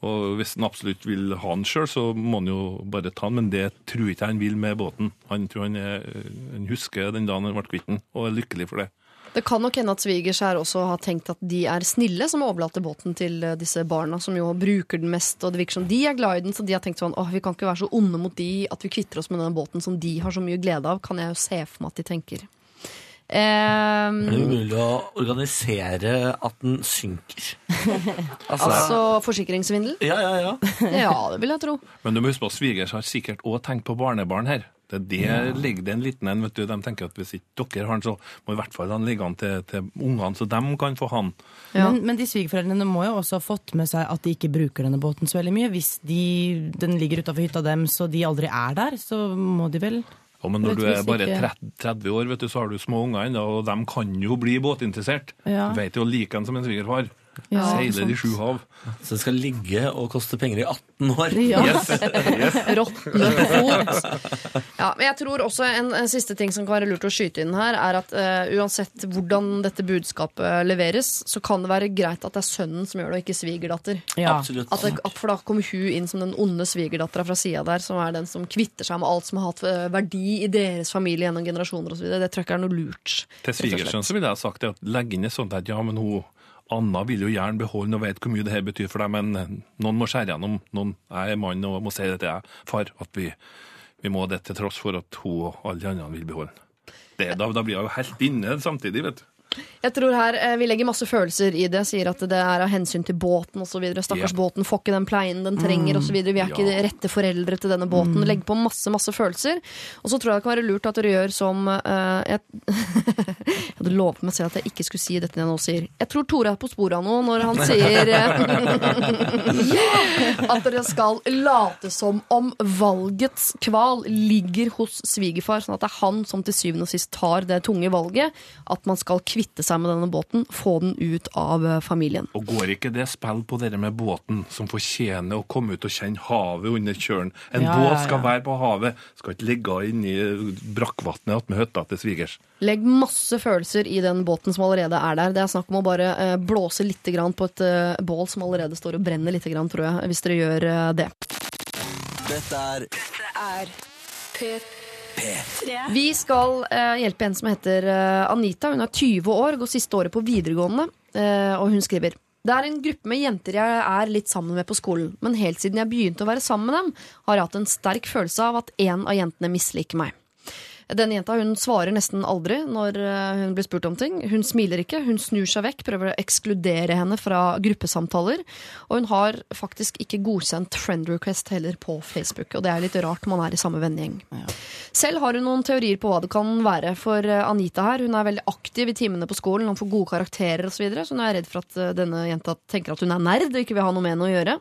og hvis han absolutt vil ha den sjøl, så må han jo bare ta den. Men det tror ikke han vil med båten. Han tror han, er, han husker den dagen han ble kvitt den, og er lykkelig for det. Det kan nok hende at svigers her også har tenkt at de er snille som overlater båten til eh, disse barna, som jo bruker den mest, og det virker som de er glad i den, så de har tenkt sånn åh, vi kan ikke være så onde mot de at vi kvitter oss med denne båten som de har så mye glede av, kan jeg jo se for meg at de tenker. Er det umulig mulig å organisere at den synker? Altså, altså forsikringssvindel? ja, ja, ja. Ja, det vil jeg tro. Men du må huske på at svigers har sikkert òg tenkt på barnebarn her. Det er det ligger det en liten en. vet du. De tenker at hvis ikke dere har den, så må i hvert fall han ligge an til, til ungene, så de kan få han. Ja. Men, men de svigerforeldrene må jo også ha fått med seg at de ikke bruker denne båten så veldig mye. Hvis de, den ligger utafor hytta deres og de aldri er der, så må de vel Ja, men når du er bare 30, 30 år, vet du, så har du små unger ennå, og de kan jo bli båtinteressert. Ja. Du vet jo like en som en svigerfar. Ja, Seiler de sju hav. Så det skal ligge og koste penger i 18 år. Ja. Råtne på fot. Ja, men jeg tror også en, en siste ting som kan være lurt å skyte inn her, er at uh, uansett hvordan dette budskapet leveres, så kan det være greit at det er sønnen som gjør det, og ikke svigerdatter. Ja. Absolutt. At det, at for da kommer hun inn som den onde svigerdattera fra sida der, som er den som kvitter seg med alt som har hatt eh, verdi i deres familie gjennom generasjoner osv. Det tror jeg ikke er noe lurt. Til svigersønnen så ville jeg ha sagt det at legg inn et sånt at ja, men hun Anna vil jo gjerne beholde og vet hvor mye det her betyr for deg, men eh, noen må skjære gjennom. Noen er mann og må si det til jeg, far, at vi, vi må det til tross for at hun og alle de andre vil beholde den. Da, da blir jo helt inne samtidig, vet du. Jeg tror her eh, Vi legger masse følelser i det. Sier at det er av hensyn til båten osv. Stakkars yep. båten får ikke den pleien den trenger osv. Vi er ikke Ja. de rette foreldre til denne båten. Legg på masse masse følelser. Og så tror jeg det kan være lurt at dere gjør som eh, jeg, jeg hadde lovet meg selv at jeg ikke skulle si dette jeg nå sier. Jeg tror Tore er på sporet av noe når han sier eh, at dere skal late som om valgets kval ligger hos svigerfar, sånn at det er han som til syvende og sist tar det tunge valget. At man skal kvitte seg med denne båten, få den ut av eh, familien. Og går ikke det spill på dere med båten, som fortjener å komme ut og kjenne havet under kjølen? En Ja, båt skal ja. være på havet, skal ikke ligge inni brakkvannet attmed hytta til svigers. Legg masse følelser i den båten som allerede er der. Det er snakk om å bare eh, blåse litt på et eh, bål som allerede står og brenner litt, tror jeg, hvis dere gjør det. Dette er Dette er P3. Vi skal eh, hjelpe en som heter eh, Anita. Hun er 20 år, går siste året på videregående. eh, og hun skriver Det er en gruppe med jenter jeg er litt sammen med på skolen. Men helt siden jeg begynte å være sammen med dem, har jeg hatt en sterk følelse av at en av jentene misliker meg. Denne jenta hun svarer nesten aldri når eh, hun blir spurt om ting. Hun smiler ikke, hun snur seg vekk, prøver å ekskludere henne fra gruppesamtaler. Og hun har faktisk ikke godkjent friend request heller på Facebook. Og det er litt rart man er i samme vennegjeng. Selv har hun noen teorier på hva det kan være for eh, Anita her. Hun er veldig aktiv i timene på skolen, hun får gode karakterer osv. Så, videre, så hun er redd for at eh, denne jenta tenker at hun er nerd og ikke vil ha noe med henne å gjøre.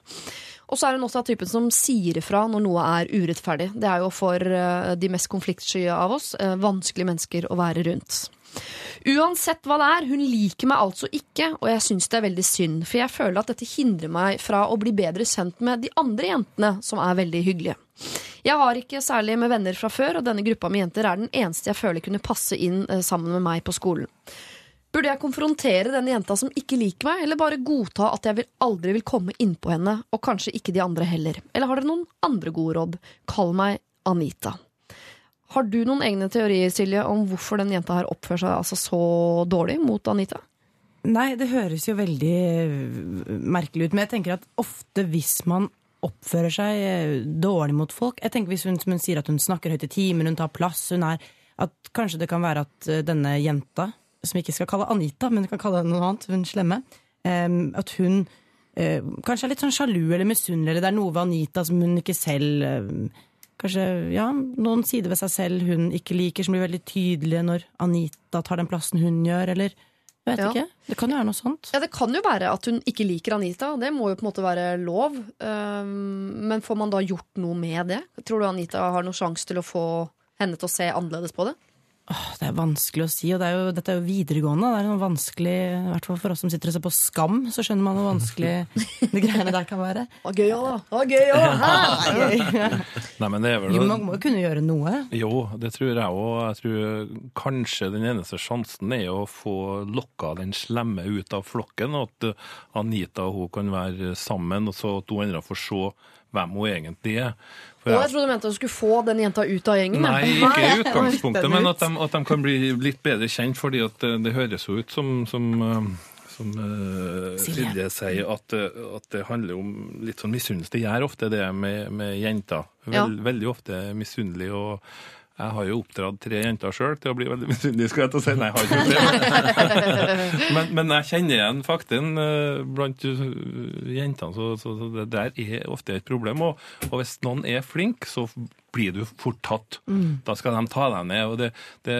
Og så er hun også av typen som sier ifra når noe er urettferdig. Det er jo for eh, de mest konfliktsky av oss eh, vanskelige mennesker å være rundt. Uansett hva det er, hun liker meg altså ikke, og jeg syns det er veldig synd, for jeg føler at dette hindrer meg fra å bli bedre kjent med de andre jentene, som er veldig hyggelige. Jeg har ikke særlig med venner fra før, og denne gruppa med jenter er den eneste jeg føler kunne passe inn eh, sammen med meg på skolen. Burde jeg konfrontere denne jenta som ikke liker meg, eller bare godta at jeg vil, aldri vil komme innpå henne, og kanskje ikke de andre heller? Eller har dere noen andre gode råd? Kall meg Anita. Har du noen egne teorier, Silje, om hvorfor den jenta her oppfører seg altså så dårlig mot Anita? Nei, det høres jo veldig øh, merkelig ut. Men jeg tenker at ofte hvis man oppfører seg øh, dårlig mot folk Jeg tenker Hvis hun, hun sier at hun snakker høyt i timen, hun tar plass, hun er At kanskje det kan være at øh, denne jenta, som vi ikke skal kalle Anita, men vi kan kalle henne noe annet, hun slemme, em, at hun eh, kanskje er litt sånn sjalu eller misunnelig, eller det er noe ved Anita som hun ikke selv Kanskje ja, noen sider ved seg selv hun ikke liker, som blir veldig tydelige når Anita tar den plassen hun gjør, eller jeg vet Ja. ikke. Det kan jo være noe sånt. Ja, Det kan jo være at hun ikke liker Anita. Det må jo på en måte være lov. Men får man da gjort noe med det? Tror du Anita har noen sjanse til å få henne til å se annerledes på det? Det er vanskelig å si, og det er jo, dette er jo videregående. Det er noe vanskelig, i hvert fall for oss som sitter og ser på Skam, så skjønner man hvor vanskelig de greiene der kan være. Å, gøy òg, da. Gøy òg. Nei, men det er vel Jo, man må jo kunne gjøre noe. Jo, det tror jeg òg. Jeg tror kanskje den eneste sjansen er å få lokka den slemme ut av flokken. og At Anita og hun kan være sammen, og så at hun andre får se hvem hun egentlig er. For jeg- jeg trodde du mente at du skulle få den jenta ut av gjengen. Nei, ikke i utgangspunktet, men at de, at de kan bli litt bedre kjent, fordi at det, det høres jo ut som, som, eh, som uh, Silje sier, at, eh, at det handler om litt sånn misunnelse. Det gjør ofte det med, med jenter. Vel, Ja. Veldig ofte misunnelig. og jeg har jo oppdratt tre jenter sjøl til å bli veldig misunnelig, skal jeg til å si. Nei, jeg har ikke det. men, men jeg kjenner igjen fakten eh, blant uh, jentene, så, så, så det der er ofte et problem. Og, og hvis noen er flink, så blir du fort tatt. Da skal de ta deg ned. Og det, det,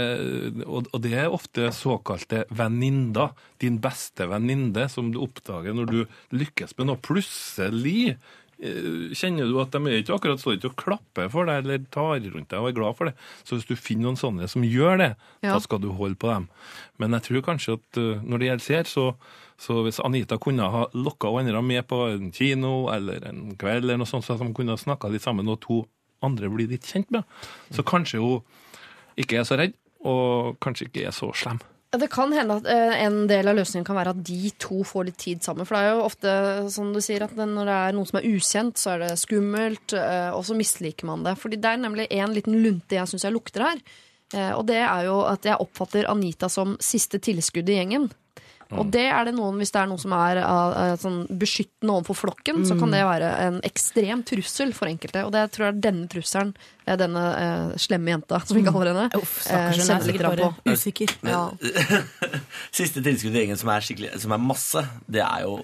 og, og det er ofte såkalte venninner. Din beste venninne som du oppdager når du lykkes med noe. Plutselig eh, kjenner du at de er ikke akkurat står ikke og klapper for deg eller tar rundt deg og er glad for det. Så hvis du finner noen sånne som gjør det, Ja. da skal du holde på dem. Men jeg tror kanskje at eh, når det gjelder seer, så, så hvis Anita kunne ha lokka andre med på en kino eller en kveld, eller noe sånt, så at de kunne ha snakka litt sammen, og to andre blir litt kjent med, så kanskje hun ikke er så redd, og kanskje ikke er så slem. Det kan hende at eh, en del av løsningen kan være at de to får litt tid sammen. For det er jo ofte som du sier, at når det er noen som er ukjent, så er det skummelt, eh, og så misliker man det. Fordi det er nemlig en liten lunte jeg syns jeg lukter her. Eh, Og det er jo at jeg oppfatter Anita som siste tilskudd i gjengen. Og det er det noen, hvis det er noen som er sånn beskyttende overfor flokken, så kan det være en ekstrem trussel for enkelte. Og det tror jeg er denne trusselen, denne eh, slemme jenta, som vi kaller henne, Uff, stakkars, hun er sikkert bare på. usikker. Ja. Siste tilskudd i gjengen som er, som er masse, det er jo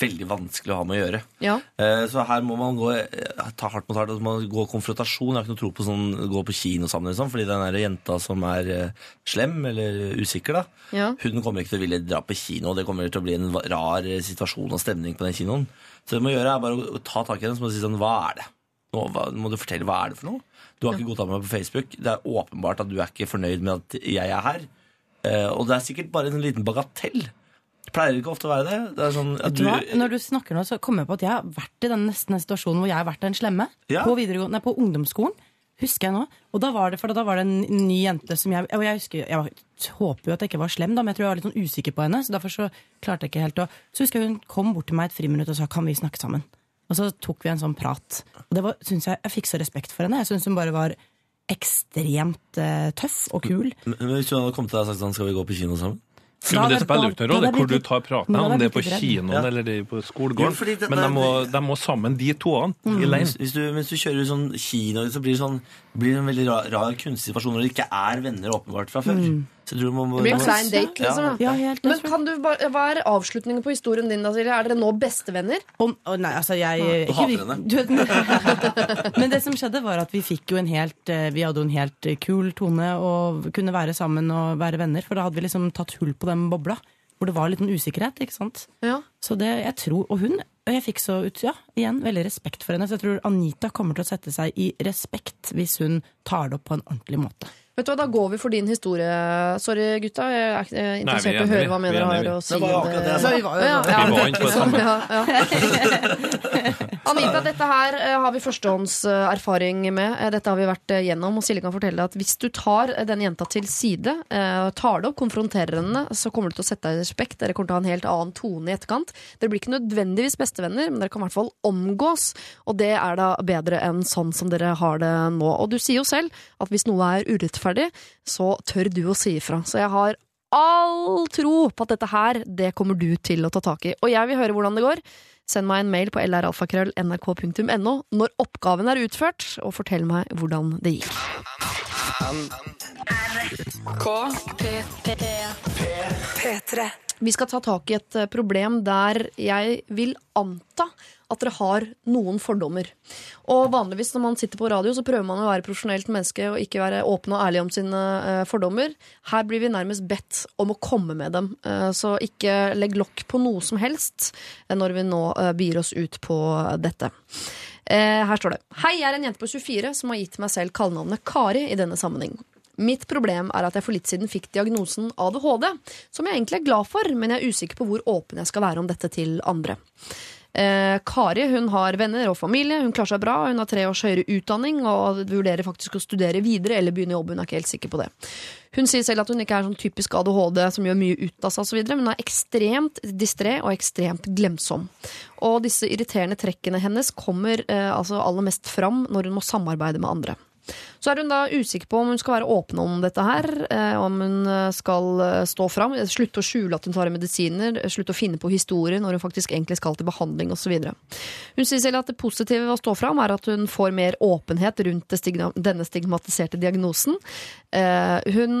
veldig vanskelig å ha med å gjøre. Ja. Eh, Så her må man gå, eh, ta hardt mot hardt. altså Man gå konfrontasjon. Jeg har ikke noe tro på sånn gå på kino sammen, liksom, fordi den der jenta som er eh, slem eller usikker, da, Ja. hun kommer ikke til å ville dra på kino. og Det kommer til å bli en rar eh, situasjon og stemning på den kinoen. Så det du må gjøre, er bare å ta tak i den du si sånn Hva er det? Nå hva, må du fortelle hva er det for noe. Du har ikke godtatt meg på Facebook. Det er åpenbart at du er ikke fornøyd med at jeg er her. Eh, og det er sikkert bare en liten bagatell. Det pleier ikke ofte å være det. det sånn, at du? Når du snakker nå, så kommer jeg på at jeg har vært i den nesten situasjonen hvor jeg har vært den slemme. Ja. På, nei, på ungdomsskolen. Husker jeg nå. Og da var det, for da var det en ny jente som jeg Og jeg husker, jeg var, håper jo at jeg ikke var slem, da, men jeg tror jeg var litt sånn usikker på henne. Så derfor så klarte jeg ikke helt å Så husker jeg hun kom bort til meg et friminutt og sa kan vi snakke sammen. Og så tok vi en sånn prat. Og det var, synes jeg, jeg fikk så respekt for henne. Jeg syns hun bare var ekstremt uh, tøff og kul. Men men hvis hun hadde kommet til deg og sagt sånn, skal vi gå på kino sammen? Jo, men det som spiller jo ikke noen rolle hvor du tar praten, om det er på kinoen Ja. eller det er på skolegården. Jo, det- Men de det- må, de må sammen, de toene, i leir. Hvis, hvis, du, kjører sånn kino, så blir det, sånn, blir det en veldig rar, rar kunstig situasjon når det ikke er venner åpenbart fra før. Så tror må, Det blir en klein date, liksom. Ja. Ja, helt Men kan du bare, Hva er avslutningen på historien din? da, Silje? Er dere nå bestevenner? Om, å, nei, altså jeg Du hater henne. men, det som skjedde, var at vi fikk jo en helt eh, Vi hadde jo en helt eh, kul tone og kunne være sammen og være venner. For da hadde vi liksom tatt hull på den bobla. Hvor det var litt en usikkerhet, ikke sant. Ja. Så det, jeg tror, Og hun og jeg fikk så ut, ja, igjen, veldig respekt for henne. Så jeg tror Anita kommer til å sette seg i respekt hvis hun tar det opp på en ordentlig måte. Vet du hva, Da går vi for din historie. Sorry, gutta. Jeg er ikke vi interessert er i å høre hva mener Vi er har å si. Det var akkurat det jeg sa. vi Vi. Anita, dette her eh, har vi førstehåndserfaring med. Eh, Dette har vi vært eh, gjennom. Og Silje kan fortelle deg at hvis du tar den jenta til side, tar det opp, konfronterer henne, så kommer du til å sette deg i respekt. Dere kommer til å ha en helt annen tone i etterkant. Dere blir ikke nødvendigvis bestevenner, men dere kan i hvert fall omgås. Og det er da bedre enn sånn som dere har det nå. Og du sier jo selv at hvis noe er urettferdig, så tør du å si ifra. Så jeg har all tro på at dette her, det kommer du til å ta tak i. Og jeg vil høre hvordan det går. Send meg en mail på lralfakrøll.nrk.no når oppgaven er utført, og fortell meg hvordan det gikk. Vi skal ta tak i et eh, problem der jeg vil anta at dere har noen fordommer. Og vanligvis når man sitter på radio, så prøver man å være profesjonelt menneske og ikke være åpen og ærlig om sine eh, fordommer. Her blir vi nærmest bedt om å komme med dem. Eh, så ikke legg lokk på noe som helst eh, når vi nå byr oss ut på dette. Her står det. Hei, jeg er en jente på 24 som har gitt meg selv kallenavnet Kari i denne sammenheng. Mitt problem er at jeg for litt siden fikk diagnosen ADHD, som jeg egentlig er glad for, men jeg er usikker på hvor åpen jeg skal være om dette til andre. Eh, Kari hun har venner og familie, hun klarer seg bra, hun har tre års høyere utdanning og vurderer faktisk å studere videre eller begynne jobb, hun er ikke helt sikker på det. Hun sier selv at hun ikke er sånn typisk ADHD som gjør mye ut av seg osv., men hun er ekstremt distré og ekstremt glemsom. Og disse irriterende trekkene hennes kommer eh, altså aller mest fram når hun må samarbeide med andre. Så er hun da usikker på om hun skal være åpen om dette her, eh, om hun eh, skal eh, stå fram, slutte å skjule at hun tar medisiner, slutte å finne på historier når hun faktisk egentlig skal til behandling osv. Hun sier selv at det positive ved å stå fram er at hun får mer åpenhet rundt denne stigmatiserte diagnosen. Hun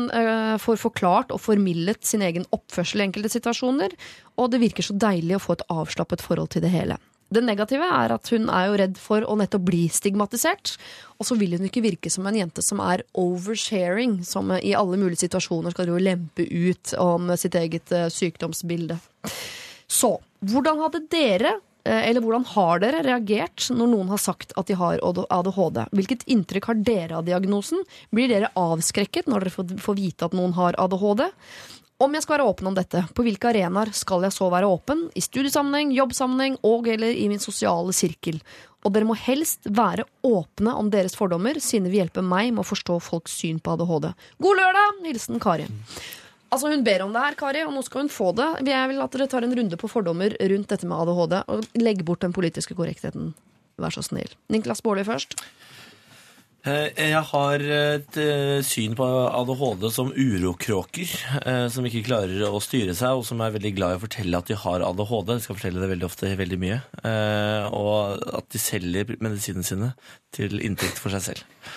får forklart og formildet sin egen oppførsel i enkelte situasjoner, og det virker så deilig å få et avslappet forhold til det hele. Det negative er at hun er jo redd for å nettopp bli stigmatisert. Og så vil hun ikke virke som en jente som er oversharing, som i alle mulige situasjoner skal jo lempe ut om sitt eget eh, sykdomsbilde. Så hvordan hadde dere, eh, eller hvordan har dere reagert når noen har sagt at de har ADHD? Hvilket inntrykk har dere av diagnosen? Blir dere avskrekket når dere får- vite at noen har ADHD? Om jeg skal være åpen om dette, på hvilke arenaer skal jeg så være åpen? I studiesammenheng, jobbsammenheng og eller i min sosiale sirkel. Og dere må helst være åpne om deres fordommer, siden vi vil hjelpe meg med å forstå folks syn på ADHD. God lørdag! Hilsen Kari. Altså Hun ber om det her, Kari, og nå skal hun få det. Jeg vil at dere tar en runde på fordommer rundt dette med ADHD, og legg bort den politiske korrektheten. Vær så snill. Niklas Baarli først. Eh, Jeg har et eh, syn på ADHD som urokråker, eh, som ikke klarer å styre seg, og som er veldig glad i å fortelle at de har ADHD. De skal fortelle det veldig ofte veldig mye. Og at de selger medisinene sine til inntekt for seg selv.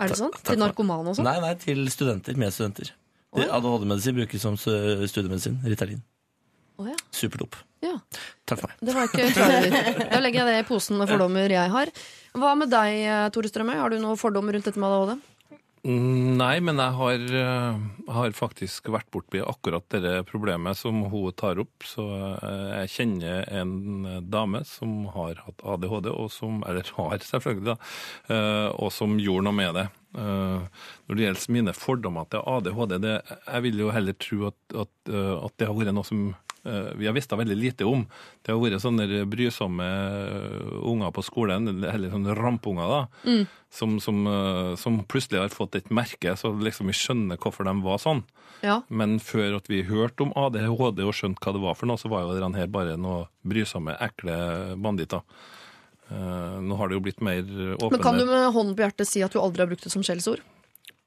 Er det sånn? Til narkomane og sånn? Nei, nei, til studenter. Medstudenter. studenter. ADHD-medisin brukes som studiemedisin. Ritalin. Å ja. Superdop. ja. Takk for meg. Det var ikke. Da legger jeg det i posen med fordommer jeg har. Hva med deg, Tore Strømøy? Har du noen fordommer rundt dette med ADHD? Mm, Nei, men jeg har, eh, har faktisk vært borti akkurat det problemet som hun tar opp. Så eh, jeg kjenner en dame som har hatt ADHD, og som, eller har selvfølgelig, da, eh, og som gjorde noe med det. Når det gjelder mine fordommer til ADHD, det, jeg vil jo heller tro at, at, at det har vært noe som vi har visst veldig lite om. Det har vært sånne brysomme eh, unger på skolen, eller sånne rampunger, da, som, som, eh, som plutselig har fått et merke, så liksom vi skjønner hvorfor de var sånn. Ja. Men før at vi hørte om ADHD og skjønte hva det var for noe, så var jo denne her bare noe brysomme, ekle banditter. Eh, nå har det jo blitt mer åpenhet. Men kan du med hånden på hjertet si at du aldri har brukt det som skjellsord?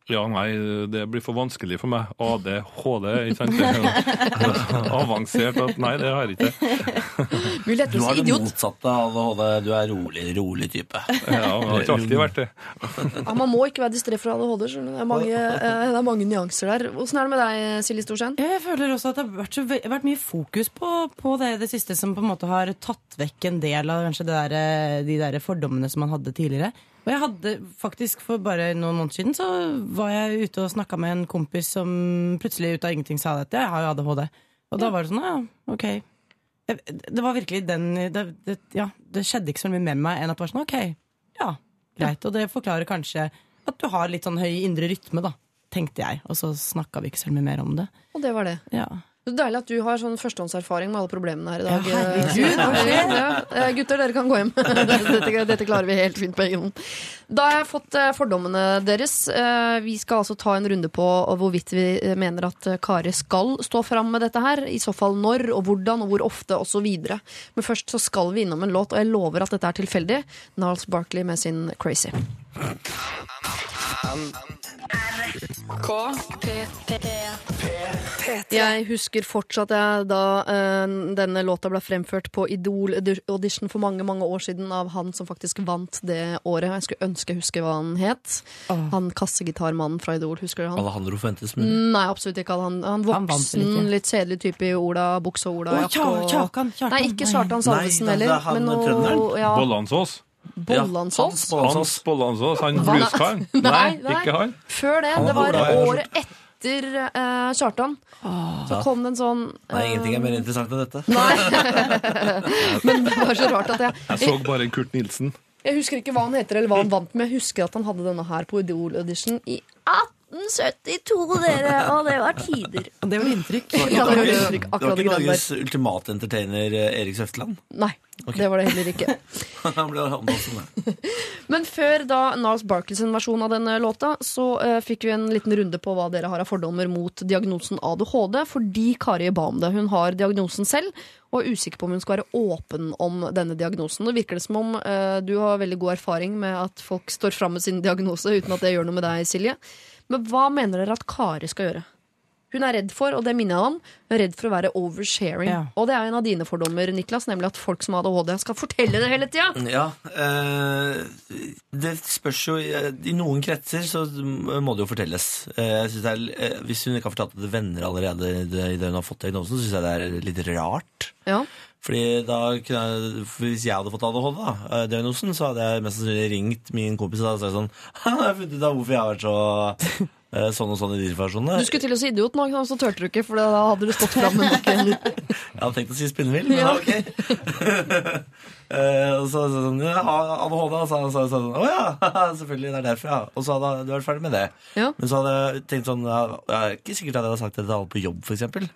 Ja, nei, det blir for vanskelig for meg. ADHD, ikke sant? Det er Avansert at Nei, det har jeg ikke. Du er har det motsatte av ADHD. Du er rolig, rolig type. Ja, det har ikke alltid vært det. Ja, man må ikke være distré for ADHD. Det er mange, eh, det er mange nyanser der. Åssen er det med deg, Silje Storsheim? Jeg føler også at det har vært, så, vært mye fokus på, på det det siste som på en måte har tatt vekk en del av kanskje det der, eh, de der fordommene som man hadde tidligere. Og jeg hadde faktisk For bare noen måneder siden så var jeg ute og snakka med en kompis som plutselig ut av ingenting sa at jeg har jo ADHD. Og da var det sånn, ja, ok. Det var virkelig den det, det, Ja, det skjedde ikke så mye med meg enn at det var sånn, ok, ja, greit. Og det forklarer kanskje at du har litt sånn høy indre rytme, da. Tenkte jeg. Og så snakka vi ikke så mye mer om det. Og det var det. Ja. Så deilig at du har sånn førstehåndserfaring med alle problemene her i dag. Ja, herregud, hva? Ja, eh, gutter, dere kan gå hjem. dette, dette klarer vi helt fint på egen hånd. Da har jeg fått eh, fordommene deres. Eh, Vi skal altså ta en runde på hvorvidt vi eh, mener at eh, Kari skal stå fram med dette her. I så fall når og hvordan og hvor ofte osv. Men først så skal vi innom en låt, og jeg lover at dette er tilfeldig. Niles Barkley med sin Crazy. Jeg husker fortsatt jeg, da eh, denne låta ble fremført på Idol-audition for mange mange år siden av han som faktisk vant det året. Jeg skulle ønske jeg husker hva han het. Han kassegitarmannen fra Idol, husker du han? Alejandro Fuentes. Men... Nei, absolutt ikke. Han, han Han voksen, ikke? litt kjedelig type i Ola, bukse og Ola. Oh, og- Kjakan, Nei, ikke. Kjartan Salvesen er heller. han Men noe ja, Bollandsås. Bollandsås. Ja, Hans Bollandsås, han blueskaren. Nei, Nei, nei. ikke han. Før det. Det var året etter uh, Kjartan. Så kom det en sånn Nei, eh, ingenting er mer interessant enn dette. Men det var så rart at jeg Jeg så bare en Kurt Nilsen. Jeg husker ikke hva han heter eller hva han vant med. Jeg husker at han hadde denne her på Idol-audition i 1872, dere! Og det var tider. Det var inntrykk. Ja, det var inntrykk, Det var ikke Norges ultimate entertainer eh, Erik Søfteland? Nei, det var det heller ikke. Han ble som det. Men før da Niles Barkles versjon av denne låta, så uh, fikk vi en liten runde på hva dere har av fordommer mot diagnosen ADHD, fordi Kari ba om det. Hun har diagnosen selv, og er usikker på om hun skal være åpen om denne diagnosen. Det virker det som om uh, du har veldig god erfaring med at folk står fram med sin diagnose, uten at det gjør noe med deg, Silje. Men hva mener dere at Kari skal gjøre? Hun er redd for, og det minner jeg om, hun er redd for å være oversharing. Ja. Og det er en av dine fordommer, Niklas, nemlig at folk som har ADHD skal fortelle det hele tida. Ja, eh, det spørs jo I noen kretser så må det jo fortelles. Eh, jeg synes det er, eh, hvis hun ikke har fortalt det til venner allerede i det i det hun har fått diagnosen, syns jeg det er litt rart. Ja. Fordi da kunne jeg, Hvis jeg hadde fått ADHD, da, eh, så hadde jeg mest sannsynlig ringt min kompis og sagt sånn «Ha, Jeg har funnet ut av hvorfor jeg har vært så eh, sånn og sånn i de situasjonene. Du skulle til å si idiot nå, så turte du ikke, for da hadde du stått fram med noen Jeg hadde tenkt å si spinnvill, men Ja. ok. Og så så sånn, ja, ADHD, og så sa jeg sånn Å ja, selvfølgelig, det er derfor, ja. Og så hadde du vært ferdig med det. Ja. Men så hadde jeg tenkt sånn ja, Jeg er ikke sikkert at jeg hadde sagt det til alle på jobb, for eksempel.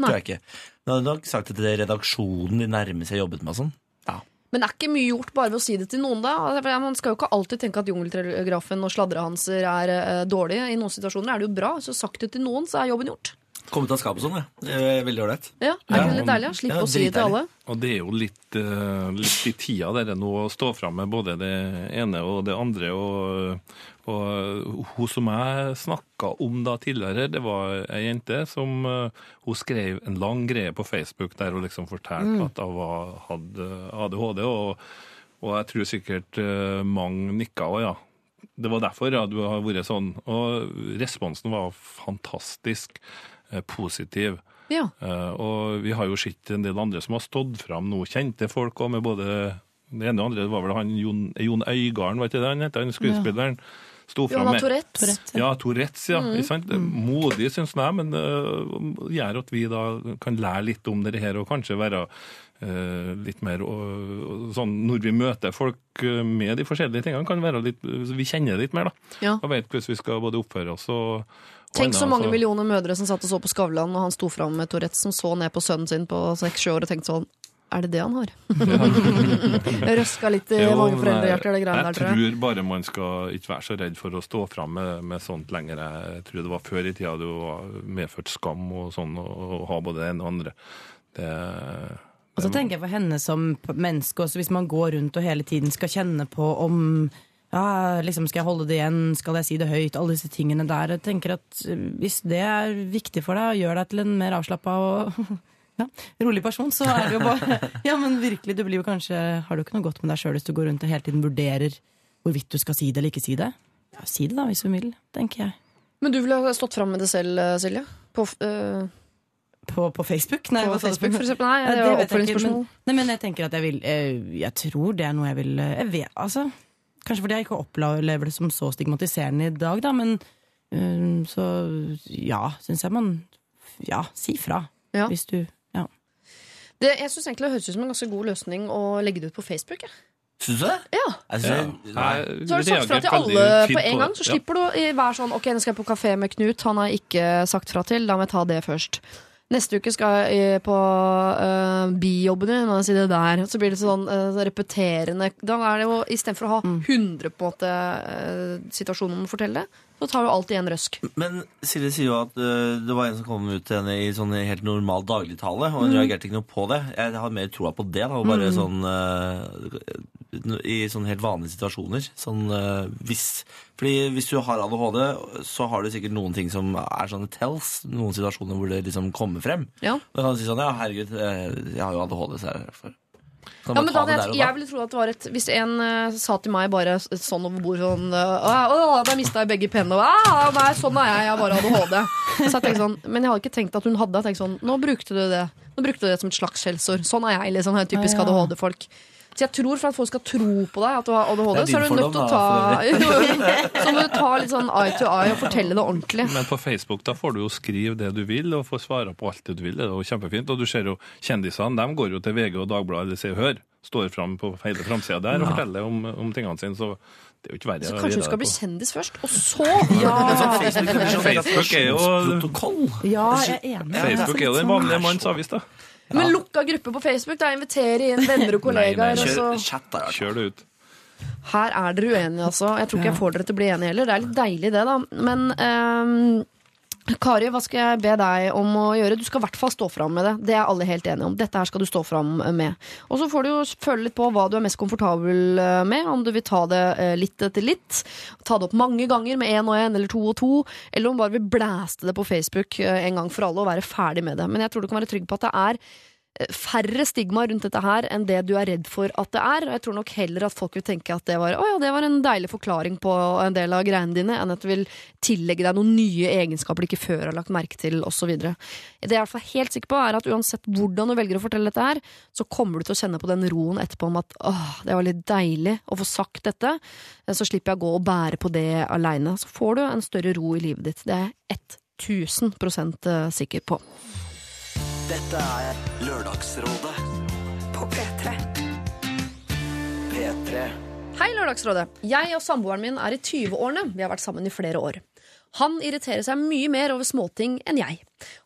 Tror jeg ikke. Jeg hadde nok sagt det til redaksjonen de nærmeste jeg jobbet med og sånn. Ja. Men er ikke mye gjort bare ved å si det til noen, da? Altså, Man skal jo ikke alltid tenke at jungeltelegrafen og sladrehanser er eh, dårlige. I noen situasjoner er det jo bra. Så sagt det til noen, så er jobben gjort. Komme ut av skapet sånn, ja. Det er Veldig ålreit. Ja, Er ikke det litt deilig? å Slippe Ja, å si det til alle. Og det er jo litt, eh, litt i tida dere nå å stå fram med både det ene og det andre. Og, og hun som jeg snakka om da tidligere, det var ei jente som eh, Hun skrev en lang greie på Facebook der hun liksom fortalte at hun hadde ADHD. Og, og jeg tror sikkert eh, mange nikka òg, ja. Det var derfor ja, du har vært sånn. Og responsen var fantastisk positiv. Ja. Eh, og vi har jo sett en del andre som har stått fram nå, kjente folk òg, med både det ene og andre. Det var vel han Jon, Jon Øigarden, var ikke det han het? Han skuespilleren. Sto fram med Tourette. Tourette, ja, Tourettes, ja. ikke sant? Modig, syns jeg, men uh, gjør at vi da kan lære litt om det her, og kanskje være uh, litt mer uh, sånn Når vi møter folk uh, med de forskjellige tingene, kan være litt Vi kjenner litt mer, da. Ja. Og vet hvordan vi skal både oppføre oss og, og Tenk så mange millioner mødre som satt og så på Skavlan, og han sto fram med Tourette, som så ned på sønnen sin på seks-sju år og tenkte sånn Er det det han har? Jeg røska litt i Jo, mange foreldrehjerter, det greiene jeg der, tror jeg. tror bare man skal ikke være så redd for å stå fram med, med sånt lenger. Jeg tror det var før i tida det var medført skam og sånn, å å ha både det ene og andre. Det, Og så tenker jeg for henne som menneske også, hvis man går rundt og hele tiden skal kjenne på om ja, liksom skal jeg holde det igjen, skal jeg si det høyt, alle disse tingene der. Jeg tenker at eh, hvis det er viktig for deg og gjør deg til en mer avslappa og ja, rolig person, så er det jo bare Ja, men virkelig, du blir jo kanskje Har du ikke noe godt med deg sjøl hvis du går rundt og hele tiden vurderer hvorvidt du skal si det eller ikke si det? Ja, si det da, hvis du vil, tenker jeg. Men du ville ha stått fram med det selv, eh, Silje? På, øh På, på Facebook? Nei, på? Facebook, for eksempel? Nei, det var oppfølgingsspørsmål. Nei, men jeg tenker at jeg vil Jeg tror det er noe jeg vil Jeg vet, altså Kanskje fordi jeg ikke opplever det som så stigmatiserende i dag, da, men um, så ja, syns jeg man Ja, si fra. Ja. Hvis du Ja. Det, jeg syns egentlig det høres ut som en ganske god løsning å legge det ut på Facebook. Jeg. Syns du det? Ja. Altså, ja. nei. Så har du sagt fra til alle på en gang, så slipper du å være sånn Ok, nå skal jeg på kafé med Knut, han har ikke sagt fra til, la meg ta det først. Neste uke skal jeg på uh, bijobben min, må jeg si det der. Så blir det sånn uh, repeterende Da er det jo istedenfor å ha 100 på en måte eh, situasjoner man må fortelle, så tar du alltid en røsk. Men Silje sier jo at uh, det var en som kom ut til henne i sånn helt normal dagligtale, og hun Mm. reagerte ikke noe på det. Jeg har mer troa på det. Da, og bare sånn øh, I sånne helt vanlige situasjoner. Sånn øh, hvis Fordi hvis du har ADHD, så har du sikkert noen ting som er sånne tells. Noen situasjoner hvor det liksom kommer frem. Ja. Da kan du si sånn Ja, herregud, eh, jeg har jo ADHD, så er det derfor. Ja, men da, jeg, jeg ville tro at det var et Hvis en uh, sa til meg bare sånn over bordet sånn uh, Å, da mista jeg begge pennene. og, «Ah, Nei, sånn er jeg. Jeg har bare ADHD. Så jeg tenkte sånn, men jeg hadde ikke tenkt at hun hadde. Jeg tenkte sånn, Nå brukte du det Nå brukte du det som et slags skjellsord. Sånn er jeg. liksom, Typisk Ah, ja. ADHD-folk. Så jeg tror for at folk skal tro på deg at du har ADHD, så er du nødt til å ta Så må du ta litt sånn eye to eye og fortelle det ordentlig. Men på Facebook da får du jo skrive det du vil, og få svare på alt det du vil. Det er jo kjempefint. Og du ser jo kjendisene, de går jo til VG og Dagbladet eller Se og Hør. Står fram på hele framsida der og forteller om, om tingene sine. Så det er jo ikke verre Så kanskje hun du skal bli kjendis først, og så Facebook er jo, Protokoll. Ja, jeg er enig. Facebook er jo den vanlige manns avis, da. Men lukka gruppe på Facebook, da inviterer inn venner og Nei, nei, kollegaer. og Kjør så... chat der. Kjør det ut. Her er dere uenige, altså. Jeg tror ikke jeg får dere til å bli enige heller. Det er litt deilig, det, da. Men ehm, Kari, hva skal jeg be deg om å gjøre? Du skal i hvert fall stå fram med det. Det er alle helt enige om. Dette her skal du stå fram med. Og så får du jo føle litt på hva du er mest komfortabel eh, med. Om du vil ta det eh, litt etter litt. Ta det opp mange ganger med én og én, eller to og to. Eller om du bare vil blæste det på Facebook eh, en gang for alle og være ferdig med det. Men jeg tror du kan være trygg på at det er færre stigma rundt dette her enn det du er redd for at det er. Og jeg tror nok heller at folk vil tenke at det var, oh ja, det var en deilig forklaring på en del av greiene dine, enn at du vil tillegge deg noen nye egenskaper du ikke før har lagt merke til, osv. Det jeg er hvert fall helt sikker på, er at uansett hvordan du velger å fortelle dette her, så kommer du til å kjenne på den roen etterpå om at åh, det var litt deilig å få sagt dette, så slipper jeg å gå og bære på det aleine. Så får du en større ro i livet ditt. Det er jeg 1000% sikker på. Dette er Lørdagsrådet På P3. P3. Hei, Lørdagsrådet. Jeg og samboeren min er i 20-årene. Vi har vært sammen i flere år. Han irriterer seg mye mer over småting enn jeg.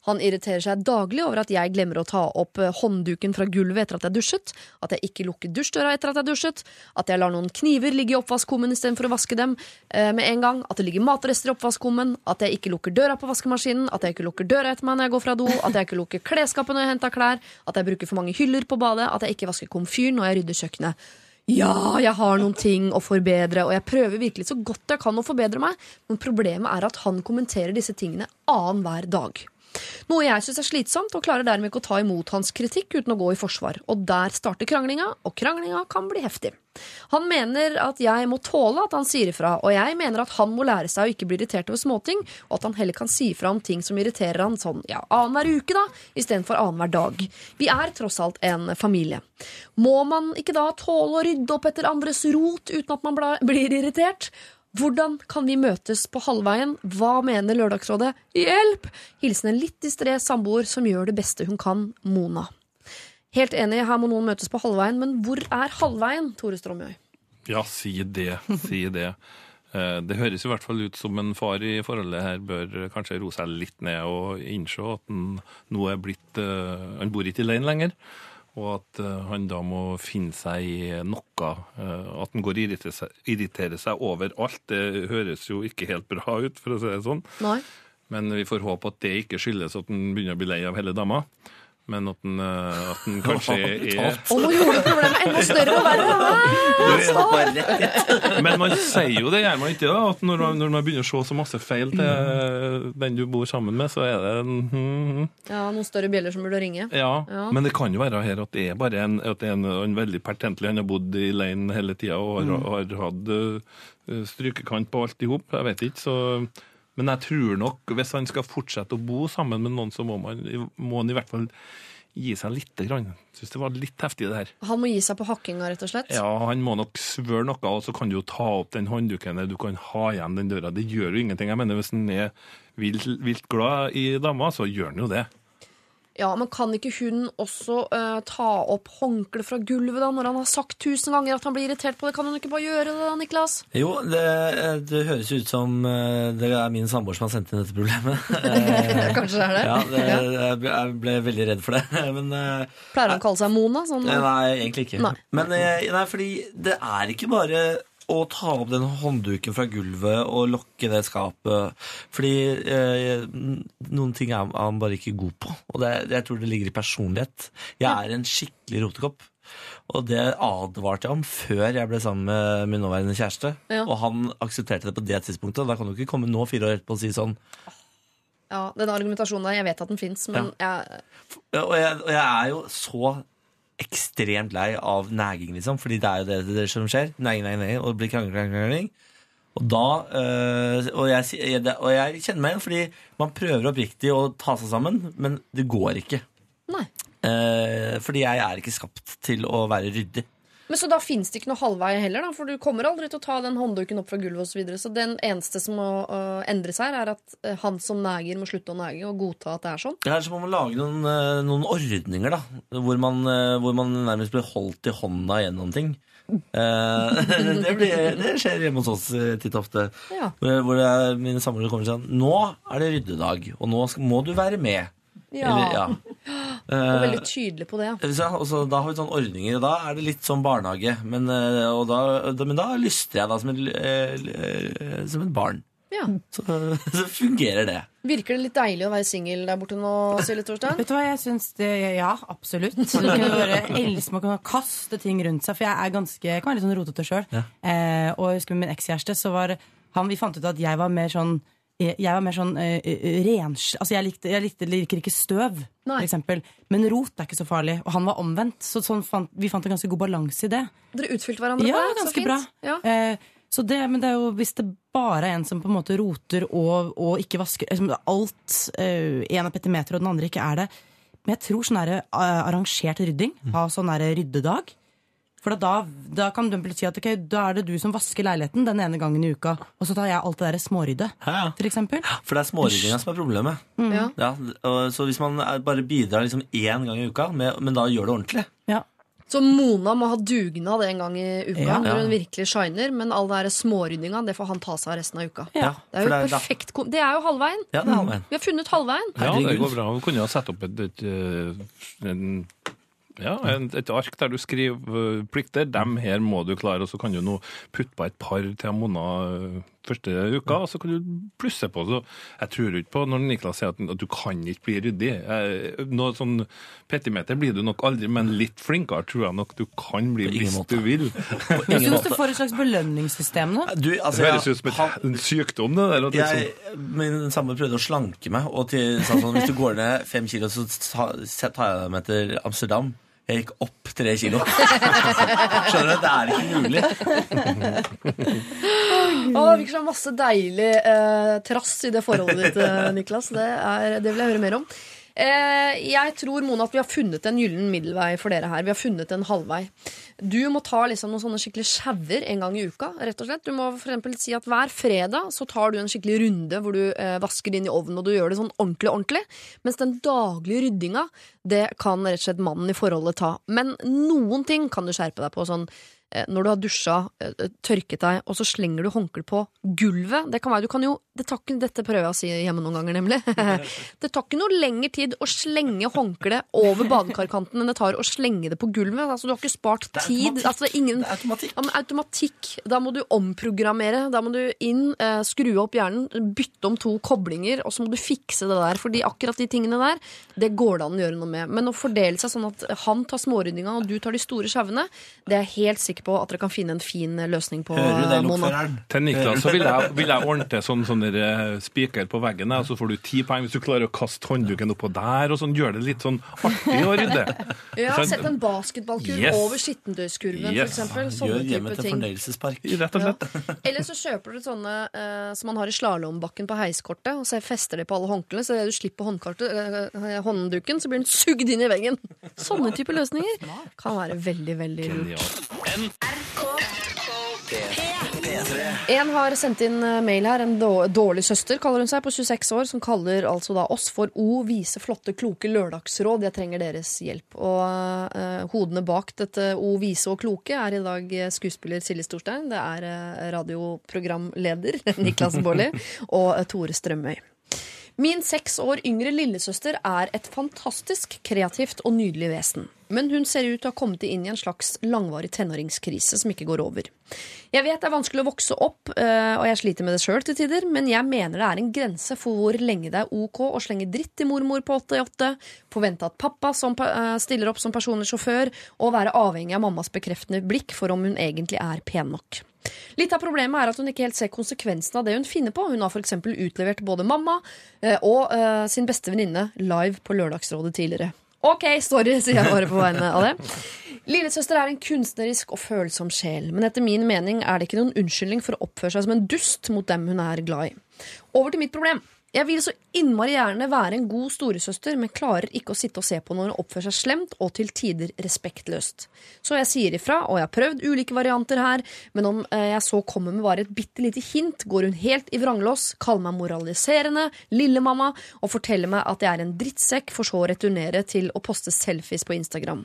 Han irriterer seg daglig over at jeg glemmer å ta opp eh, håndduken fra gulvet etter at jeg dusjet, at jeg ikke lukker dusjdøra etter at jeg dusjet, at jeg lar noen kniver ligge i oppvaskkummen istedenfor å vaske dem eh, med en gang, at det ligger matrester i oppvaskkummen, at jeg ikke lukker døra på vaskemaskinen, at jeg ikke lukker døra etter meg når jeg går fra do, at jeg ikke lukker klesskapet når jeg henter klær, at jeg bruker for mange hyller på badet, at jeg ikke vasker komfyr når jeg rydder kjøkkenet. Ja, jeg har noen ting å forbedre, og jeg prøver virkelig så godt jeg kan å forbedre meg, men problemet er at han kommenterer disse tingene annenhver dag. Noe jeg syns er slitsomt, og klarer dermed ikke å ta imot hans kritikk uten å gå i forsvar. Og der starter kranglinga, og kranglinga kan bli heftig. Han mener at jeg må tåle at han sier ifra, og jeg mener at han må lære seg å ikke bli irritert over småting, og at han heller kan si ifra om ting som irriterer han sånn ja, annenhver uke, da, istedenfor annenhver dag. Vi er tross alt en familie. Må man ikke da tåle å rydde opp etter andres rot uten at man blir irritert? Hvordan kan vi møtes på halvveien? Hva mener Lørdagsrådet? Hjelp! Hilsen en litt distré samboer som gjør det beste hun kan, Mona. Helt enig, her må noen møtes på halvveien, men hvor er halvveien, Tore Strømøy? Ja, si det. Si det. Eh, Det høres i hvert fall ut som en far i forholdet her bør kanskje roe seg litt ned og innse at han nå er blitt eh, Han bor ikke alene lenger. Og at eh, han da må finne seg i noe. eh, At han går og irriterer seg, irriterer seg over alt. Det høres jo ikke helt bra ut, for å si det sånn. Nei? Men vi får håpe at det ikke skyldes at han begynner å bli lei av hele dama. Men at den, eh, at den kanskje er Og nå gjorde problemet enda større og verre! Men man sier jo det, gjør man ikke? da, At når, man- når man begynner å se så masse feil til den du bor sammen med, så er det en mm, Ja, noen større bjeller som burde ringe. Ja, Ja. men det kan jo være her at det er bare en, at det er en, en veldig pertentlig Han har bodd i leiren hele tida og har, har hatt uh, strykekant på alt i hop. Jeg vet ikke, så Men jeg tror nok hvis han skal fortsette å bo sammen med noen, så må, man, må han i hvert fall gi seg lite grann. Syns det var litt heftig, det her. Han må gi seg på hakkinga, rett og slett. Ja, han må nok svøre noe, og så kan du jo ta opp den håndduken. Du kan ha igjen den døra. Det gjør jo ingenting. Jeg mener, Hvis han er vilt, vilt glad i dama, så gjør han jo det. Ja, men kan ikke hun også uh, ta opp håndkleet fra gulvet da, når han har sagt tusen ganger at han blir irritert på det? Kan hun ikke bare gjøre det da, Niklas? Jo, det, det høres ut som eh, det er min samboer som har sendt inn dette problemet. Eh, Kanskje det er det? Ja, det, jeg ble- jeg ble veldig redd for det. Men uh, Pleier han å kalle seg Mona? Sånn, Nei, egentlig ikke. Nei. Men eh, nei, fordi det er ikke bare å ta opp den håndduken fra gulvet og lokke det skapet. Fordi eh, noen ting er han bare ikke god på. Og det, jeg tror det ligger i personlighet. Jeg er en skikkelig rotekopp. Og det advarte jeg om før jeg ble sammen med min nåværende kjæreste. Ja. Og han aksepterte det på det tidspunktet. Da kan du ikke komme nå fire år etterpå og si sånn Ja, Den argumentasjonen der, jeg vet at den fins, men jeg, Og jeg, og jeg er jo så ekstremt lei av næging, liksom. Fordi det er jo det, det som skjer. Næging, næging, næging, og det blir krangling, krangling, krangling. Og da øh, og, jeg, og jeg kjenner meg igjen, fordi man prøver oppriktig å ta seg sammen, men det går ikke. Nei. Eh, fordi jeg er ikke skapt til å være ryddig. Men Så da fins det ikke noe halvvei heller, da? For du kommer aldri til å ta den håndduken opp fra gulvet osv. Så, videre. så den eneste som må uh, endre seg, her, er at øh, han som neger, må slutte å nege og godta at det er sånn. Ja, så må man lage noen, eh, noen ordninger, da. Hvor man, eh, hvor man nærmest blir holdt i hånda gjennom ting. Eh, det, blir, det skjer hjemme hos oss eh, titt og ofte. Ja. Hvor, hvor jeg, mine samboere kommer og sier at Nå er det ryddedag, og nå skal, må du være med. Ja. Eller, ja. Og Eh, veldig tydelig på det. Ja, sant? så, da har vi sånne ordninger, og da er det litt som barnehage. Men, eh, og da, da, men da lyster jeg da som, en, eh, eh, som et barn. Ja. Så, så fungerer det. Virker det litt deilig å være singel der borte nå, Silje Torstein? Vet du hva, jeg syns det Ja, absolutt. Man kan kaste ting rundt seg, for jeg er ganske Jeg kan være litt sånn rotete sjøl. Ja. Eh, og jeg husker med min ekskjæreste, så var han Vi fant ut at jeg var mer sånn jeg var mer sånn eh, eh, rens... Altså, jeg, likte, jeg likte, liker ikke støv, Nei. for eksempel. Men rot er ikke så farlig. Og han var omvendt. Så sånn fant, vi fant en ganske god balanse i det. Dere utfylte hverandre Ja, på det? så ganske bra. Ja. Eh, så det, men det er jo hvis det bare er en som på en måte roter og, og ikke vasker liksom Alt uh, En er petimeter, og den andre ikke er det. Men jeg tror sånn eh, arrangert rydding, ha sånn ryddedag For da, da kan du si at okay, da er det du som vasker leiligheten den ene gangen i uka, og så tar jeg alt det der småryddet, Ja, ja. for eksempel. For det er småryddinga som er problemet. Ja. Ja, så hvis man bare bidrar liksom én gang i uka, med, men da gjør det ordentlig Ja. Så Mona må ha dugnad en gang i uka Ja. når hun virkelig shiner, men all det der småryddinga det får han ta seg av resten av uka. Ja. Det er jo det er perfekt da. Det er jo halvveien. Ja, det er halvveien. Vi har funnet halvveien. Ja, det går bra. Vi kunne ha satt opp et, et, et, en, ja, et ark der du skriver eh, plikter. Dem her må du klare, og så kan du nå putte på et par til eh, første uka, og så kan du plusse på. Så jeg tror ikke på når Niklas sier at, at du kan ikke bli ryddig. Noe sånn petimeter blir du nok aldri, men litt flinkere tror jeg nok du kan bli hvis måte. du vil. Jeg syns du får et slags belønningssystem nå. Du, Det altså, høres ut som et, han- en sykdom, det der. at jeg, liksom, min samboer prøvde å slanke meg, og til, sa sånn, hvis du går ned fem kilo, så så tar jeg deg med til Amsterdam. Jeg gikk opp tre kilo. Skjønner du? Det er ikke mulig. Å, det virker som masse deilig eh, trass i det forholdet ditt, eh, Niklas. Det, er, det vil jeg høre mer om. Eh, jeg tror Mona, at vi har funnet en gyllen middelvei for dere her. Vi har funnet en halvvei. Du må ta liksom noen sånne skikkelig sjauer en gang i uka. rett og slett. Du må for si at hver fredag så tar du en skikkelig runde hvor du eh, vasker inn i ovnen, og du gjør det sånn ordentlig, ordentlig. Mens den daglige ryddinga, det kan rett og slett mannen i forholdet ta. Men noen ting kan du skjerpe deg på. sånn når du har dusja, eh, tørket deg, og så slenger du håndkle på gulvet. Det kan være, du kan jo, det tar ikke, Dette prøver jeg å si hjemme noen ganger, nemlig. det tar ikke noe lengre tid å slenge håndkleet over badekarkanten enn det tar å slenge det på gulvet. Altså, du har ikke spart Det er tid. automatikk. Altså, ingen, Det er automatikk. Ja, automatikk. Da må du omprogrammere. Da må du inn, eh, skru opp hjernen, bytte om to koblinger, og så må du fikse det der. Fordi akkurat de tingene der, det går det an å gjøre noe med. Men å fordele seg sånn at han tar småryddinga og du tar de store sjauene, det er jeg helt sikker på at dere kan finne en fin eh, løsning på. Eh, Mona. Til Niklas så vil jeg, vil jeg ordne til sånn, sånn eh, spiker på veggen, og så får du ti poeng hvis du klarer å kaste håndduken oppå der, og sånn gjør det litt sånn artig å rydde. Ja, Sett en basketballkurv Yes. over skittentøyskurven, Yes. for eksempel. Sånne Gjør hjemmet til fornøyelsespark. Rett og slett. Eller så kjøper du sånne eh, som man har i slalåmbakken på heiskortet, og så fester det på alle håndklærne, så du slipper eh, håndduken, så blir den sugd inn i veggen. Sånne type løsninger kan være veldig, veldig lurt. En har sendt inn eh, mail her, en dårlig søster kaller hun seg, på 26 år, som kaller altså da oss for O vise, flotte, kloke lørdagsråd. Jeg trenger deres hjelp. Og uh, hodene bak dette O vise og kloke er i dag eh, skuespiller Silje Storstein. Det er uh, radioprogramleder Niklas Baarli og uh, Tore Strømøy. Min seks år yngre lillesøster er et fantastisk kreativt og nydelig vesen. Men hun ser ut til å ha kommet inn i en slags langvarig tenåringskrise som ikke går over. Jeg vet det er vanskelig å vokse opp, eh, og jeg sliter med det sjøl til tider, men jeg mener det er en grense for hvor lenge det er ok å slenge dritt til mormor på 88, forvente at pappa som, eh, stiller opp som personlig sjåfør, og være avhengig av mammas bekreftende blikk for om hun egentlig er pen nok. Litt av problemet er at hun ikke helt ser konsekvensen av det hun finner på. Hun har f.eks. utlevert både mamma eh, og sin beste venninne live på Lørdagsrådet tidligere. Ok, sorry, sier jeg bare på vegne av det. Lillesøster er en kunstnerisk og følsom sjel, men etter min mening er det ikke noen unnskyldning for å oppføre seg som en dust mot dem hun er glad i. Over til mitt problem. Jeg vil så innmari gjerne være en god storesøster, men klarer ikke å sitte og se på når hun oppfører seg slemt og til tider respektløst. Så jeg sier ifra, og jeg har prøvd ulike varianter her, men om eh, jeg så kommer med bare et bitte lite hint, går hun helt i vranglås, kaller meg moraliserende, lillemamma, og forteller meg at jeg er en drittsekk, for så å returnere til å poste selfies på Instagram.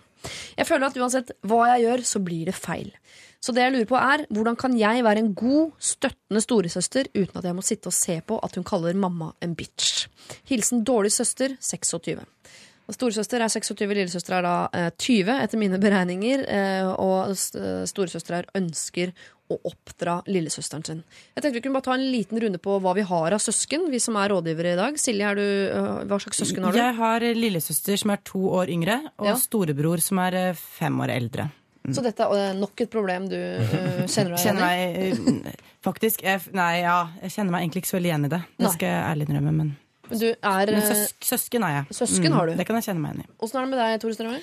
Jeg føler at uansett hva jeg gjør, så blir det feil. Så det jeg lurer på er, hvordan kan jeg være en god, støttende storesøster uten at jeg må sitte og se på at hun kaller mamma en bitch? Hilsen dårlig søster 26. Og Storesøster er 26, lillesøster er da eh, 20 etter mine beregninger. Eh, og eh, storesøster er ønsker å oppdra lillesøsteren sin. Jeg tenkte vi kunne bare ta en liten runde på hva vi har av søsken, vi som er rådgivere i dag. Silje, er du, eh, hva slags søsken har du? Jeg har lillesøster som er to år yngre, og Ja. storebror som er eh, fem år eldre. Så dette er nok et problem du uh, kjenner deg igjen i? meg eh, Faktisk jeg, Nei, ja, jeg kjenner meg egentlig ikke så veldig igjen i det. Det Nei. skal jeg ærlig innrømme. Men, Men Du er, men søs, søsken er jeg. Mm, Søsken har du? Det kan jeg kjenne meg igjen i. Åssen er det med deg, Tore Strømøy?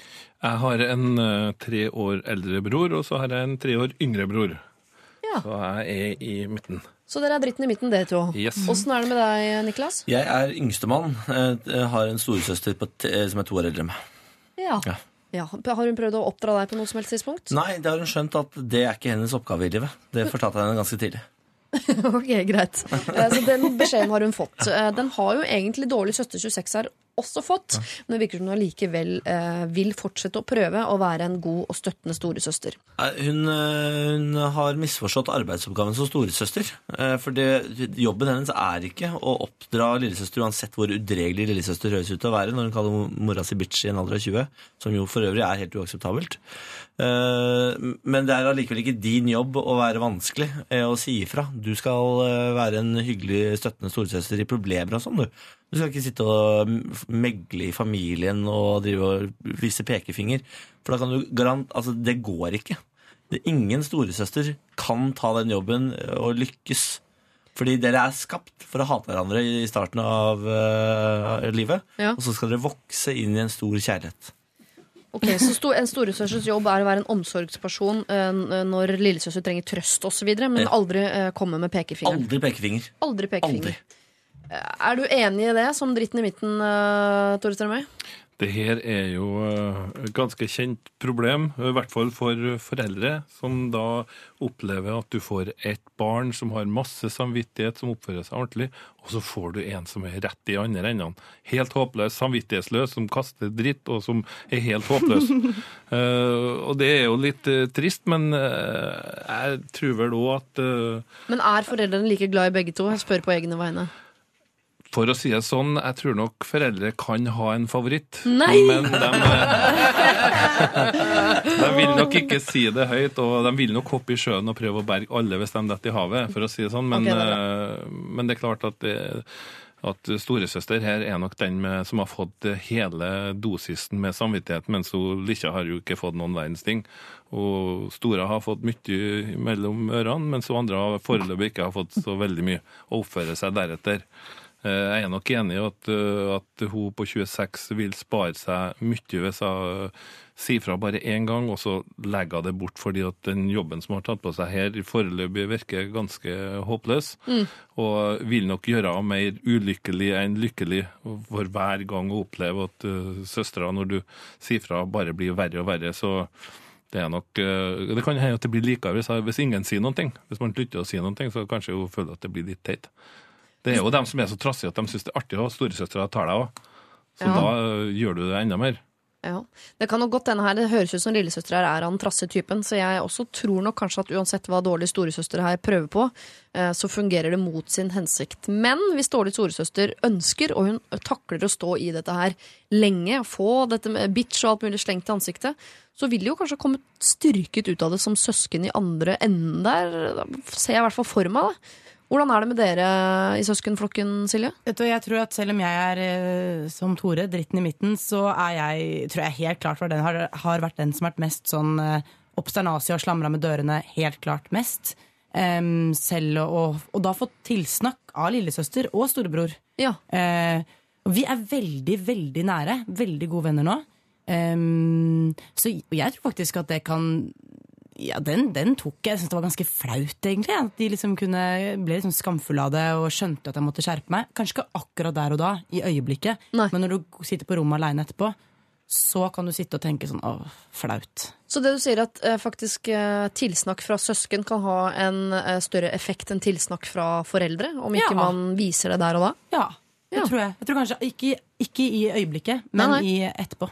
Jeg har en uh, tre år eldre bror, og så har jeg en tre år yngre bror. Ja. Så jeg er i midten. Så dere er dritten i midten, dere to. Yes. Åssen er det med deg, Niklas? Jeg er yngstemann. eh, har en storesøster på t- eh, som er to år eldre enn meg. Ja. Ja. ja. Har hun prøvd å oppdra deg på noe som helst tidspunkt? Nei, det har hun skjønt at det er ikke hennes oppgave i livet. Det fortalte jeg henne ganske tidlig. ok, greit. Eh, Så den beskjeden har hun fått. Den har jo egentlig dårlig søster 26 her også fått, men det virker som hun allikevel eh, vil fortsette å prøve å være en god og støttende storesøster. Hun, eh, hun har misforstått arbeidsoppgaven som storesøster. Eh, For det, jobben hennes er ikke å oppdra lillesøster, uansett hvor udregelig lillesøster høres ut til å være når hun kaller mora si bitch i en alder av 20, som jo for øvrig er helt uakseptabelt. Eh, Men det er allikevel ikke din jobb å være vanskelig eh, å si ifra. Du skal eh, være en hyggelig, støttende storesøster i problemer og sånn, du. Du skal ikke sitte og megle i familien og drive og vise pekefinger. For da kan du garant... Altså, det går ikke. Det, ingen storesøster kan ta den jobben og lykkes. Fordi dere er skapt for å hate hverandre i starten av uh, livet. Ja. Og så skal dere vokse inn i en stor kjærlighet. Ok, Så sto- en storesøsters jobb er å være en omsorgsperson eh, når lillesøster trenger trøst osv., men aldri eh, komme med pekefingeren. Aldri pekefinger. Aldri pekefinger. Aldri. Er du enig i det som dritten i midten, uh, Tore Strømøy? Det her er jo eh, et ganske kjent problem, i hvert fall for foreldre, som da opplever at du får et barn som har masse samvittighet, som oppfører seg ordentlig, og så får du en som er rett i andre enden. Helt håpløs, samvittighetsløs, som kaster dritt, og som er helt håpløs. uh, og det er jo litt uh, trist, men uh, jeg tror vel òg at eh, Men er foreldrene like glad i begge to? Jeg spør på egne vegne. For å si det sånn, jeg tror nok foreldre kan ha en favoritt. Nei! Men de, de vil nok ikke si det høyt, og de vil nok hoppe i sjøen og prøve å berge alle hvis de detter i havet, for å si det sånn. Men, okay, det eh, men det er klart at, det, at storesøster her er nok den med, som har fått hele dosisen med samvittighet, mens hun Likkja har jo ikke fått noen verdens ting. Og Stora har fått mye mellom ørene, mens hun andre har foreløpig ikke har fått så veldig mye, og oppfører seg deretter. Eh, Jeg er nok enig i at, eh, at hun på 26 vil spare seg mye hvis hun sier fra bare én gang, og så legger hun det bort fordi at den jobben som hun har tatt på seg her, foreløpig virker ganske håpløs. Og vil nok gjøre henne mer ulykkelig enn lykkelig for hver gang hun opplever at uh, søstera, når du sier fra, bare blir verre og verre. Så det er nok eh, Det kan hende at det blir likere hvis, hvis ingen sier noen ting. Hvis man slutter å si noen ting, så kanskje hun føler at det blir litt teit. Det er jo dem som er så trassige at de syns det er artig å ha storesøstera tar deg òg. Så Ja. da eh, gjør du det enda mer. Ja. Det kan nok godt denne her, det høres ut som lillesøster her er av den trassige typen, så jeg også tror nok kanskje at uansett hva dårlig storesøster her prøver på, eh, så fungerer det mot sin hensikt. Men hvis dårlig storesøster ønsker, og hun takler å stå i dette her lenge, få dette med bitch og alt mulig slengt i ansiktet, så vil de jo kanskje komme styrket ut av det som søsken i andre enden der. Da ser jeg i hvert fall for meg det. Hvordan er det med dere i søskenflokken, Silje? Du, jeg tror at Selv om jeg er eh, som Tore, dritten i midten, så er jeg tror jeg helt klart den har, har vært den som har vært mest sånn eh, obsternasig og slamra med dørene helt klart mest. Um, selv og, og da fått tilsnakk av lillesøster og storebror. Ja. Uh, og vi er veldig, veldig nære. Veldig gode venner nå. Um, så jeg tror faktisk at det kan ja, den, den tok jeg. Jeg synes det var ganske flaut, egentlig. At de liksom kunne, ble liksom skamfulle av det og skjønte at jeg måtte skjerpe meg. Kanskje ikke akkurat der og da, i øyeblikket, Nei. men når du sitter på rommet aleine etterpå, så kan du sitte og tenke sånn åh, flaut. Så det du sier at eh, faktisk eh, tilsnakk fra søsken kan ha en eh, større effekt enn tilsnakk fra foreldre? Om ikke Ja. man viser det der og da? Ja, det Ja. tror jeg. Jeg tror kanskje ikke, ikke i øyeblikket, men Nei, nei. i etterpå.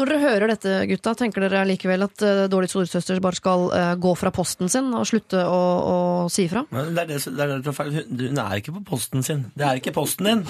Når dere hører dette, gutta, tenker dere likevel at uh, dårlig storesøster bare skal uh, gå fra posten sin og slutte å, å si ifra? Det er det, det er det som er feil. Hun, hun er ikke på posten sin. Det er ikke posten din.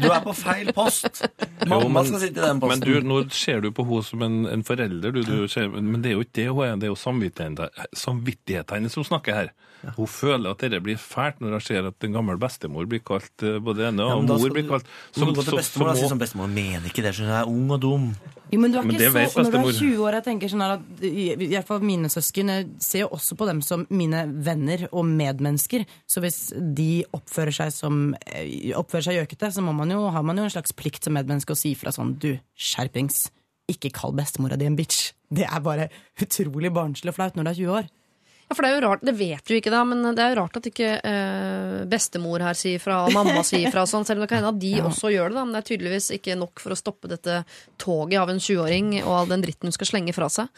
Du er på feil post. Mamma skal sitte i den men posten. du, nå ser du på henne som en, en forelder, du, du ser, men det er jo ikke det hun er. Det er jo samvittigheten, samvittigheten hennes som snakker her. Hun føler at dette blir fælt når hun ser at en gammel bestemor blir kalt eh, både ene og ja, mor blir kalt Du må gå til bestemor som, som, som bestemor mener ikke det, skjønner. Jeg er ung og dum. Jo, men du er Men ikke så, når du er 20 år, jeg tenker sånn at i i hvert fall mine søsken jeg ser jo også på dem som mine venner og medmennesker. Så hvis de oppfører seg som eh, oppfører seg gjøkete, så må man jo, har man jo en slags plikt som medmenneske å si fra sånn du, skjerpings, ikke kall bestemora di en bitch. Det er bare utrolig barnslig og flaut når du er 20 år. Ja, for det er jo rart, det vet du ikke da, men det er jo rart at ikke eh, bestemor her sier fra, og mamma sier fra, og sånn, selv om det kan hende at de også gjør det. da, Men det er tydeligvis ikke nok for å stoppe dette toget av en 20-åring og all den dritten hun skal slenge fra seg.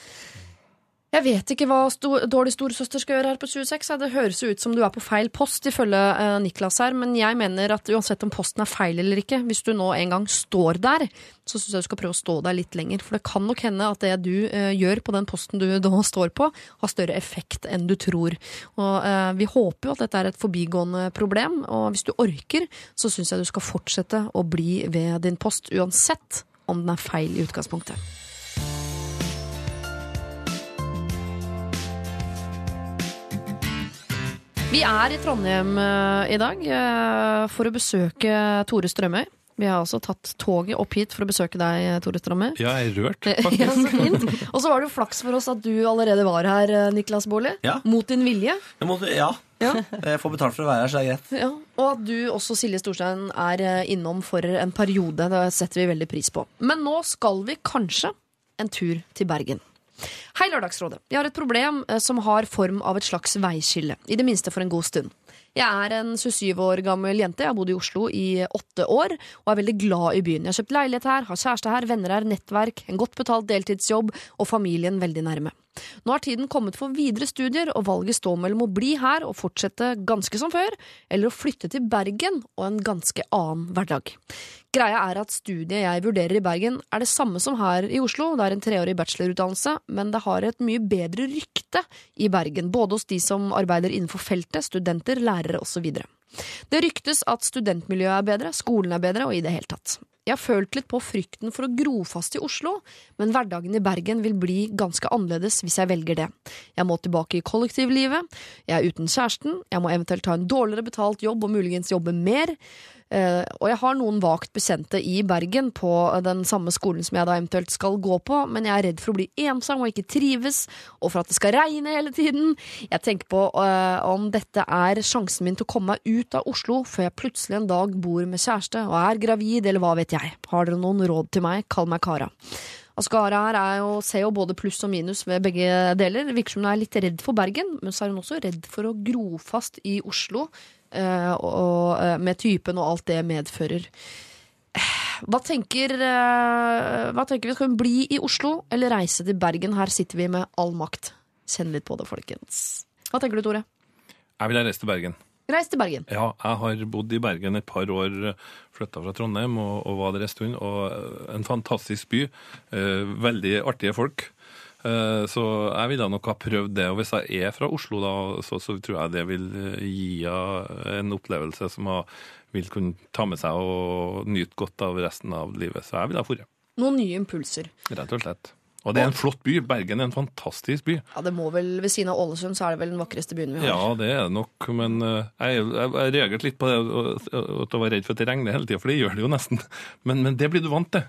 Jeg vet ikke hva dårlig storesøster skal gjøre her på 26. Det høres ut som du er på feil post, ifølge eh, Niklas her, men jeg mener at uansett om posten er feil eller ikke, hvis du nå en gang står der, så syns jeg du skal prøve å stå der litt lenger. For det kan nok hende at det du eh, gjør på den posten du da står på, har større effekt enn du tror. Og eh, vi håper jo at dette er et forbigående problem, og hvis du orker, så syns jeg du skal fortsette å bli ved din post, uansett om den er feil i utgangspunktet. Vi er i Trondheim eh, i dag eh, for å besøke Tore Strømøy. Vi har altså tatt toget opp hit for å besøke deg, Tore Strømøy. Ja, jeg er rørt, Ja, faktisk. så fint. Og så var det jo flaks for oss at du allerede var her, eh, Niklas Baarli. Ja. Mot din vilje. Må, ja. Ja. Jeg får betalt for å være her, så det er greit. Ja. Og at du også, Silje Storstein, er innom for en periode. Det setter vi veldig pris på. Men nå skal vi kanskje en tur til Bergen. Hei, Lørdagsrådet. Jeg har et problem eh, som har form av et slags veiskille. I det minste for en god stund. Jeg er en 27 år gammel jente. Jeg har bodd i Oslo i åtte år og er veldig glad i byen. Jeg har kjøpt leilighet her, har kjæreste her, venner her, nettverk, en godt betalt deltidsjobb og familien veldig nærme. Nå har tiden kommet for videre studier, og valget står mellom å bli her og fortsette ganske som før, eller å flytte til Bergen og en ganske annen hverdag. Greia er at studiet jeg vurderer i Bergen er det samme som her i Oslo, det er en treårig bachelorutdannelse, men det har et mye bedre rykte i Bergen, både hos de som arbeider innenfor feltet, studenter, lærere osv. Det ryktes at studentmiljøet er bedre, skolen er bedre og i det hele tatt. Jeg har følt litt på frykten for å gro fast i Oslo, men hverdagen i Bergen vil bli ganske annerledes hvis jeg velger det. Jeg må tilbake i kollektivlivet, jeg er uten kjæresten, jeg må eventuelt ta en dårligere betalt jobb og muligens jobbe mer. Eh, og jeg har noen vagt bekjente i Bergen på den samme skolen som jeg da eventuelt skal gå på, men jeg er redd for å bli ensom og ikke trives, og for at det skal regne hele tiden. Jeg tenker på eh, om dette er sjansen min til å komme meg ut av Oslo før jeg plutselig en dag bor med kjæreste og er gravid, eller hva vet jeg. Har dere noen råd til meg, kall meg Kara. Altså, Kara her er jo, ser jo både pluss og minus ved begge deler. Virker som hun er litt redd for Bergen, men så er hun også redd for å gro fast i Oslo eh, og, eh, med typen og alt det medfører. Hva tenker, eh, hva tenker vi? Skal hun bli i Oslo eller reise til Bergen? Her sitter vi med all makt. Kjenn litt på det, folkens. Hva tenker du, Tore? Jeg vil reise til Bergen. Reis til Bergen. Ja, jeg har bodd i Bergen et par år, flytta fra Trondheim og, og var der en stund. Og eh, en fantastisk by. Eh, veldig artige folk. Eh, så jeg ville nok ha prøvd det. Og hvis jeg er fra Oslo, da, så, så tror jeg det vil eh, gi henne en opplevelse som hun vil kunne ta med seg og nyte godt av resten av livet. Så jeg ville ha dratt. Noen nye impulser. Rett og slett. Og det er en flott by. Bergen er en fantastisk by. Ja, det må vel, Ved siden av Ålesund så er det vel den vakreste byen vi har. Ja, det er det nok, men eh, jeg, jeg, jeg reagerte litt på det at jeg var redd for at det regner hele tida, for det gjør det jo nesten. Men, men det blir du vant til.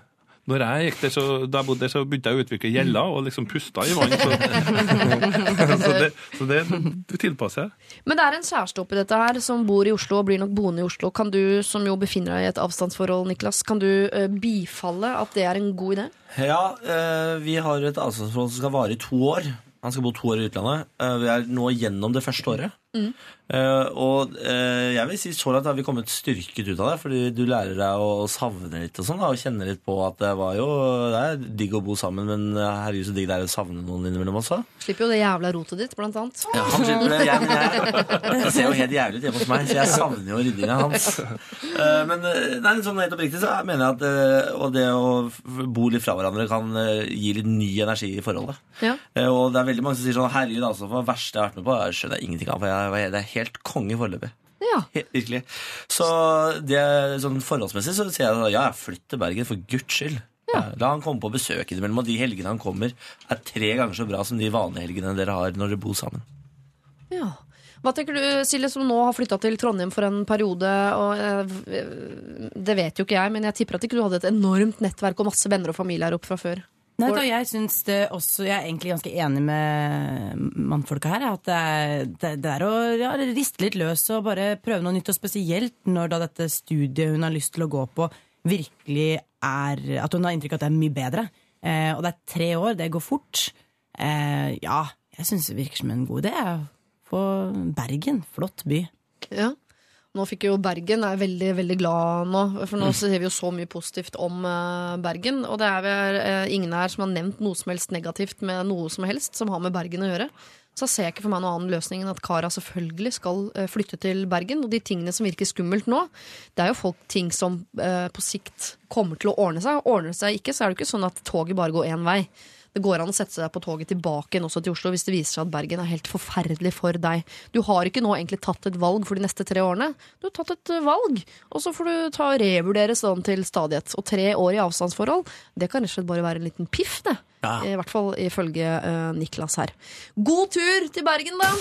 Når jeg gikk der, så, da jeg bodde der, så begynte jeg å utvikle gjeller og liksom pusta i vann. Så, så, det, så det du tilpasser jeg. Men det er en kjæreste oppi dette her som bor i Oslo og blir nok boende i Oslo. Kan du, som jo befinner deg i et avstandsforhold, Niklas, kan du uh, bifalle at det er en god idé? Ja, uh, vi har et avstandsforhold som skal vare i to år. Han skal bo to år i utlandet. Eh, vi er nå gjennom det første året. Eh, og uh, jeg vil si så langt har vi kommet styrket ut av det, fordi du lærer deg å savne litt og sånn, og kjenne litt på at det var jo Det er digg å bo sammen, men eh, herregud så digg det er å savne noen innimellom også. Slipper jo det jævla rotet ditt, blant annet. Ja, han slipper det. Jeg, jeg, jeg, ser jo helt jævlig ut hjemme hos meg, så jeg savner jo ryddinga hans. Uh, Men nei, sånn helt oppriktig så mener jeg at og det å bo litt fra hverandre kan gi litt ny energi i forholdet. Ja. Og det er veldig mange som sier sånn Herregud, altså, for det verste jeg har vært med på, jeg skjønner jeg ingenting av. For jeg, det er helt konge foreløpig. Ja. Virkelig. Så det, sånn forholdsmessig så sier jeg ja, flytt til Bergen, for guds skyld. Ja, La han komme på besøk innimellom, og de helgene han kommer, er tre ganger så bra som de vanlige helgene dere har når dere bor sammen. ja. Hva tenker du, Silje, som nå har flytta til Trondheim for en periode? Og, eh, det vet jo ikke jeg, men jeg tipper at ikke du hadde et enormt nettverk og masse venner og familie her oppe fra før. Nei, da, jeg syns det også, jeg er egentlig ganske enig med mannfolka her. At det er, det, det er å ja, riste litt løs og bare prøve noe nytt. Og spesielt når da dette studiet hun har lyst til å gå på, virkelig er At hun har inntrykk av at det er mye bedre. Eh, og det er tre år, det går fort. Eh, ja, jeg syns det virker som en god idé. På Bergen, flott by. Ja. Nå fikk jo Bergen er veldig veldig glad nå, for nå ser vi jo så mye positivt om eh, Bergen. Og det er vel eh, ingen her som har nevnt noe som helst negativt med noe som helst som har med Bergen å gjøre. Så ser jeg ikke for meg noen annen løsning enn at Kara selvfølgelig skal eh, flytte til Bergen. Og de tingene som virker skummelt nå, det er jo folk ting som på sikt kommer til å ordne seg. Ordner det seg ikke, så er det jo ikke sånn at toget bare går én vei. Det går an å sette seg på toget tilbake igjen også til Oslo hvis det viser seg at Bergen er helt forferdelig for deg. Du har ikke nå egentlig tatt et valg for de neste tre årene. Du har tatt et eh, valg, og så får du ta og revurdere sånn til stadighet. Og tre år i avstandsforhold, det kan rett og slett bare være en liten piff, det. Ja. I hvert fall ifølge uh, Niklas her. God tur til Bergen, da!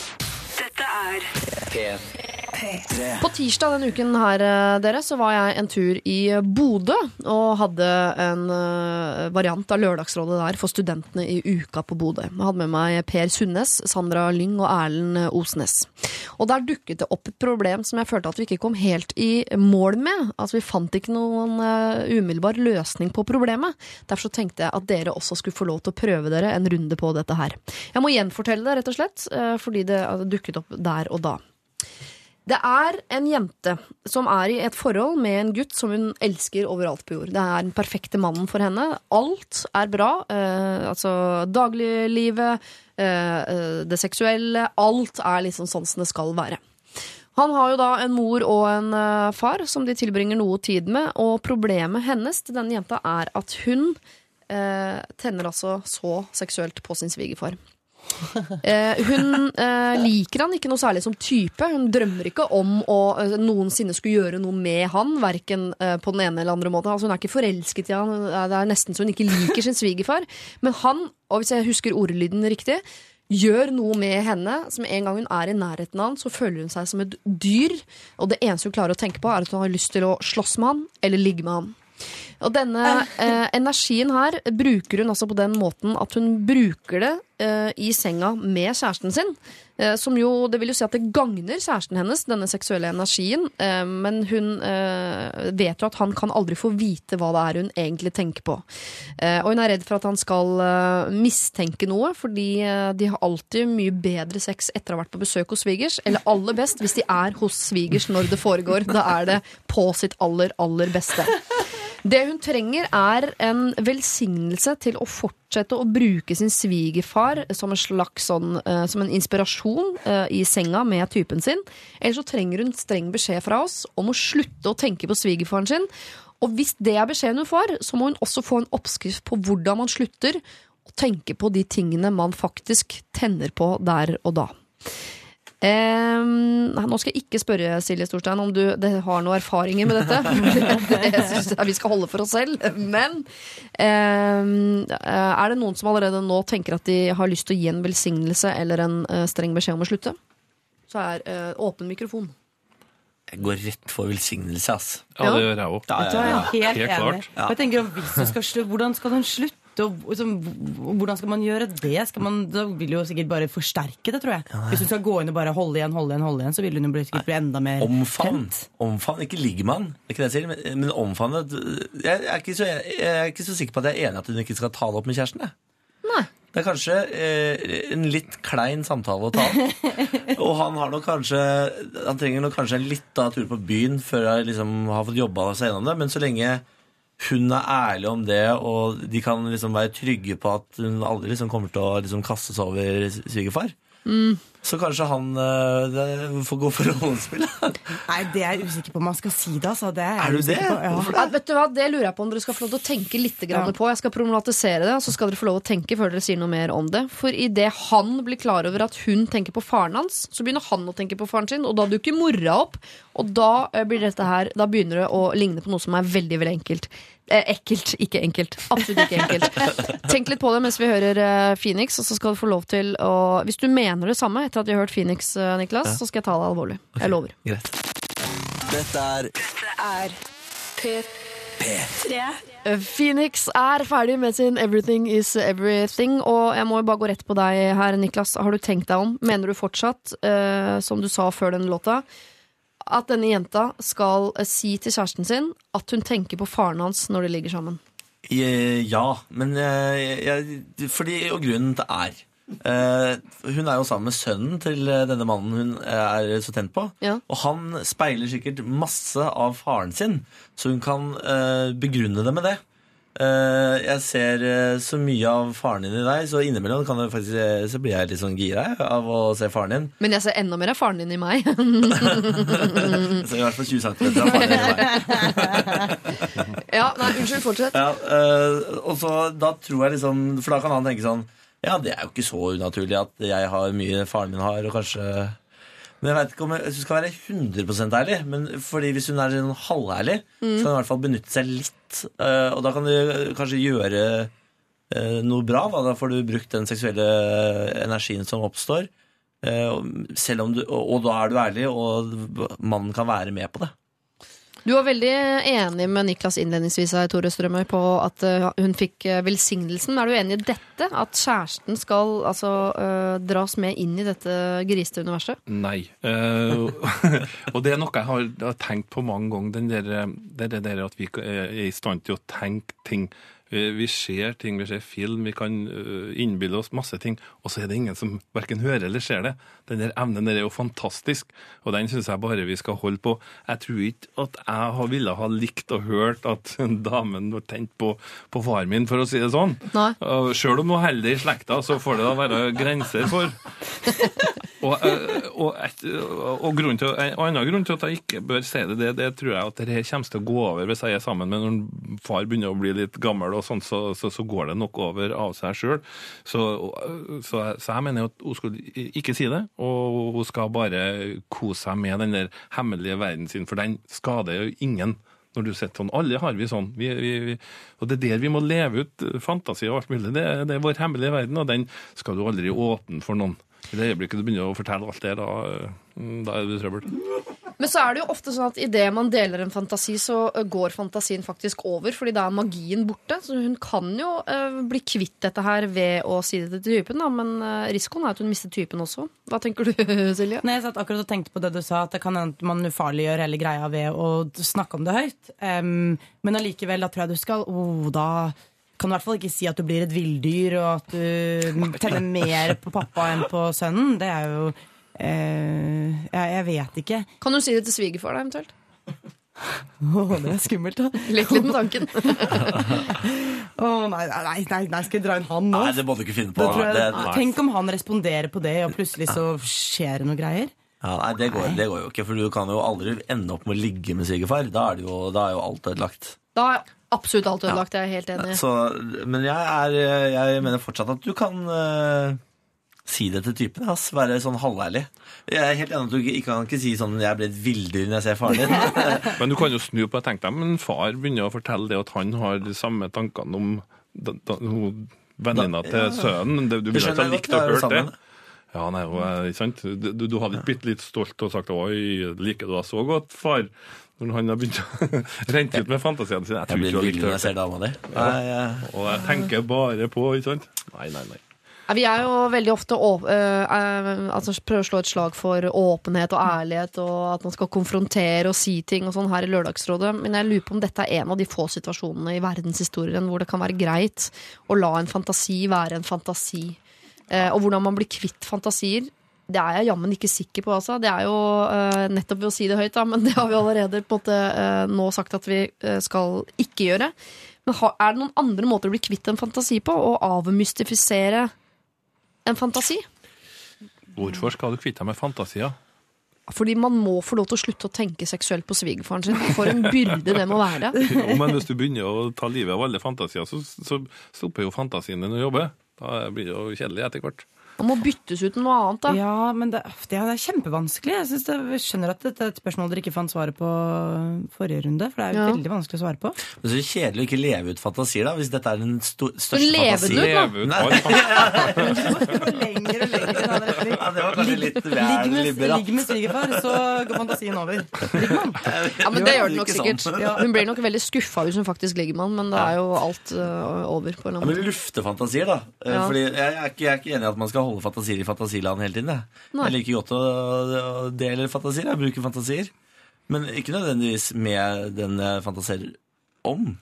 Dette er På tirsdag denne uken her, eh, dere, så var jeg en tur i Bodø og hadde en eh, variant av Lørdagsrådet der for studentene i uka på Bodø. Jeg hadde med meg Per Sundnes, Sandra Lyng og Erlend Osnes. Og der dukket det opp et problem som jeg følte at vi ikke kom helt i mål med. Altså Vi fant ikke noen eh, umiddelbar løsning på problemet. Derfor så tenkte jeg at dere også skulle få lov til å prøve dere en runde på dette her. Jeg må gjenfortelle det, rett og slett, fordi det altså, dukket opp der og da. Det er en jente som er i et forhold med en gutt som hun elsker overalt på jord. Det er den perfekte mannen for henne. Alt er bra. Eh, altså dagliglivet, eh, eh, det seksuelle. Alt er liksom sånn som det skal være. Han har jo da en mor og en eh, far som de tilbringer noe tid med, og problemet hennes til denne jenta er at hun eh, tenner altså så seksuelt på sin svigerfar. Eh, hun eh, liker han ikke noe særlig som type. Hun drømmer ikke om å eh, noensinne skulle gjøre noe med han, verken eh, på den ene eller andre måten. Altså, hun er ikke forelsket i han. Det er nesten så hun ikke liker sin svigerfar. Men han, og hvis jeg husker ordlyden riktig, gjør noe med henne. Som en gang hun er i nærheten av han, så føler hun seg som et dyr. Og det eneste hun klarer å tenke på, er at hun har lyst til å slåss med han eller ligge med han. Og denne eh, energien her bruker hun altså på den måten at hun bruker det eh, i senga med kjæresten sin. Eh, som jo, det vil jo si at det gagner kjæresten hennes, denne seksuelle energien. Eh, men hun eh, vet jo at han kan aldri få vite hva det er hun egentlig tenker på. Eh, og hun er redd for at han skal mistenke noe, fordi de har alltid mye bedre sex etter å ha vært på besøk hos svigers. Eller aller best hvis de er hos svigers når det foregår. Da er det på sitt aller, aller beste. Det hun trenger, er en velsignelse til å fortsette å bruke sin svigerfar som en slags sånn, uh, som en inspirasjon uh, i senga med typen sin. Eller så trenger hun streng beskjed fra oss om å slutte å tenke på svigerfaren sin. Og hvis det er beskjeden hun får, så må hun også få en oppskrift på hvordan man slutter å tenke på de tingene man faktisk tenner på der og da. Ehm, nå skal jeg ikke spørre Silje Storstein om du det har noen erfaringer med dette. det syns jeg vi skal holde for oss selv. Men eh, er det noen som allerede nå tenker at de har lyst til å gi en velsignelse eller en eh, streng beskjed om å slutte? Så er eh, åpen mikrofon. Jeg går rett for velsignelse, ass. Ja, det gjør jeg òg. Ja, ja, ja. helt, Helt klart. Ja. Jeg tenker, hvis du skal slutte, Hvordan skal den slutte? Og liksom, hvordan skal man gjøre det? Skal man, da vil jo sikkert bare forsterke det, tror jeg. Hvis hun skal gå inn og bare holde igjen, holde igjen, holde igjen, så vil hun jo bli, sikkert bli enda mer Omfavn. tent. Omfavn, Ikke ligge med han, det er ikke det jeg sier, men, men omfavne jeg er, ikke så, jeg er ikke så sikker på at jeg er enig at hun ikke skal ta det opp med kjæresten. Jeg. Nei. Det er kanskje eh, en litt klein samtale å ta. Og han har nok kanskje Han trenger nok kanskje en litt av tur på byen før jeg liksom har fått jobba seg gjennom det. Men så lenge hun er ærlig om det, og de kan liksom være trygge på at hun aldri liksom kommer til å liksom kaste seg over svigerfar, så kanskje han eh, får gå for rollespill. Nei, det er jeg usikker på om man skal si det. Altså. det er, Er du det? På. Ja. Hvorfor Ja, vet du hva, Det lurer jeg på om dere skal få lov til å tenke litt Ja. på. Jeg skal problematisere det, og så skal dere få lov til å tenke før dere sier noe mer om det. For idet han blir klar over at hun tenker på faren hans, så begynner han å tenke på faren sin, og da dukker mora opp. Og da eh, blir dette her Da begynner det å ligne på noe som er veldig, veldig enkelt. Eh, ekkelt, ikke enkelt. Absolutt ikke enkelt. Tenk litt på det mens vi hører eh, Phoenix, og så skal du få lov til å Hvis du mener det samme etter at vi har hørt Phoenix, eh, Niklas, så skal jeg ta det alvorlig. Jeg lover. Greit. Dette er er P3. Eh, Phoenix er ferdig med sin Everything Is Everything, og jeg må jo bare gå rett på deg her, Niklas. Har du tenkt deg om? Mener du fortsatt, uh, som du sa før den låta, at denne jenta skal eh, si til kjæresten sin at hun tenker på faren hans når de ligger sammen? Ja, men eh, jeg, fordi, og grunnen til er eh, Hun er jo sammen med sønnen til denne mannen hun er så tent på. Ja. Og han speiler sikkert masse av faren sin, så hun kan begrunne det med det. Eh, jeg ser eh, så mye av faren din i deg, så innimellom kan det faktisk, eh, så blir jeg litt sånn gira av å se faren din. Men jeg ser enda mer av faren din i meg. Så I hvert fall 20 cm av faren din i deg. ja, nei, unnskyld, fortsett. Ja, og så da tror jeg liksom For da kan han tenke sånn Ja, det er jo ikke så unaturlig at jeg har mye faren min har, og kanskje Men jeg vet ikke om jeg, jeg skal være 100% ærlig. Men fordi hvis hun er sånn halværlig, så kan hun i hvert fall benytte seg litt. Uh, og da kan du kanskje gjøre uh, noe bra. Da. da får du brukt den seksuelle energien som oppstår. Uh, selv om du, og, og da er du ærlig, og mannen kan være med på det. Du var veldig enig med Niklas innledningsvis her, Tore Strømøy, på at eh, hun fikk eh, velsignelsen. Er du enig i dette? At kjæresten skal altså uh, dras med inn i dette grisete universet? Nei. Uh, og det er noe jeg har, tenkt på mange ganger. Det, det der at vi er i stand til å tenke ting Vi, vi ser ting, vi ser film, vi kan øh, innbille oss masse ting, og så er det ingen som verken hører eller ser det. Den der evnen der er jo fantastisk, og den syns jeg bare vi skal holde på. Jeg tror ikke at jeg ville ha likt og hørt at damen var tent på, på far min, for å si det sånn. Nei. Sjøl om hun holder det i slekta, så får det da være grenser for. Og, eh, og, et, og, grunnen til, en annen grunn til at jeg ikke bør si det, det, det tror jeg at det kommer til å gå over hvis jeg er sammen med når far begynner å bli litt gammel, og sånn, så, så, så går det nok over av seg sjøl. Så, så, jeg- mener at hun skulle ikke si det, og hun skal bare kose seg med den der hemmelige verden sin, for den skader jo ingen. Når du sitter sånn, Alle har vi sånn. Vi, vi, vi, og Det er der vi må leve ut fantasi og alt mulig. Det, det er vår hemmelige verden, og den skal du aldri åpne for noen. I det øyeblikket du begynner å fortelle alt det, da, eh, da er det trøbbel. Men så er det jo ofte sånn at idet man deler en fantasi, så går fantasien faktisk over, fordi da er magien borte. Så hun kan jo uh, bli kvitt dette her ved å si det til typen, da, men ø, risikoen er at hun mister typen også. Hva tenker du, Silje? Nei, jeg satt akkurat og tenkte på det du sa, at det kan hende at man ufarliggjør hele greia ved å snakke om det høyt. Um, men allikevel, da tror jeg du skal oh, Da kan du i hvert fall ikke si at du blir et villdyr, og at du tenner mer på pappa enn på sønnen. Det er jo eh, jeg, jeg vet ikke. Kan du si det til svigerfar, da, eventuelt? Åh, det er skummelt, da. Lek litt med tanken. Åh, nei, nei, nei, nei, nei, skal jeg dra inn han nå? Nei, det må du ikke finne på. Jeg, Det- tenk om han responderer på det, og plutselig så skjer det noe greier. Ja, nei, det går, det går jo ikke, for du kan jo aldri ende opp med å ligge med svigerfar. Da er, jo, da er jo alt ødelagt. Da absolutt alt ødelagt, jeg er helt enig. Så, men jeg, er, jeg mener fortsatt at du kan uh, si det til typen. Ass, være sånn halværlig. Jeg er helt enig at du ikke, kan ikke si sånn 'jeg ble et villdyr når jeg ser faren din'. Men du kan jo snu på det. Tenk deg, men far begynner å fortelle det at han har de samme tankene om da, da, hun- venninna til ja. sønnen. Det, du Det ville ikke ha likt å høre det. Ja, nei, er- ikke sant? Du, du, du hadde ikke blitt litt stolt og sagt 'oi, liker du deg så godt, far'? Når han har begynt å rente ut med fantasiene sine. Jeg Jeg tror blir ikke villdyr når jeg ser det. dama di. Ja. Og jeg tenker bare på, ikke sant? Nei, nei, nei. Vi er jo veldig ofte å, øh, øh, altså prøver å slå et slag for åpenhet og ærlighet, og at man skal konfrontere og si ting og sånn her i Lørdagsrådet. Men jeg lurer på om dette er en av de få situasjonene i verdenshistorien hvor det kan være greit å la en fantasi være en fantasi. Eh, og hvordan man blir kvitt fantasier. Det er jeg jammen ikke sikker på, altså. Det er jo uh, nettopp ved å si det høyt, da, men det har vi allerede på en måte uh, nå sagt at vi øh, skal ikke gjøre. Men har, er det noen andre måter å bli kvitt en fantasi på? Å avmystifisere en fantasi? Hvorfor skal du kvitte deg med fantasier? Fordi man må få lov til å slutte å tenke seksuelt på svigerfaren sin. For en byrde det må være. Jo, men hvis du begynner å ta livet av alle fantasier, så, så stopper jo fantasien din å jobbe. Da blir det jo kjedelig etter hvert. Man må byttes ut med noe annet, da. Ja, men det, det er kjempevanskelig. Jeg, det, jeg skjønner at dette er et spørsmål dere ikke fant svaret på forrige runde. For det er jo Ja. veldig vanskelig å svare på. Men så kjedelig å ikke leve ut fantasier, da, hvis dette er den sto største fantasien. ut da? Leve ut da! lenger og lenger. Ja, det var kanskje litt Ligg vel med, liberalt. ligg med svigerfar, så går fantasien over. Ligger man? Ja, men Det gjør den nok sikkert. Hun blir nok veldig skuffa hvis hun faktisk ligger med han, men det er jo alt øh, over på en eller Ja, annen men lufte fantasier, da. Eh, Fordi jeg er, ikke, jeg er ikke enig i at man skal holde fantasier i fantasiland hele tiden. Jeg, jeg liker godt å, å dele fantasier. Jeg bruker fantasier. Men ikke nødvendigvis med den jeg fantaserer om.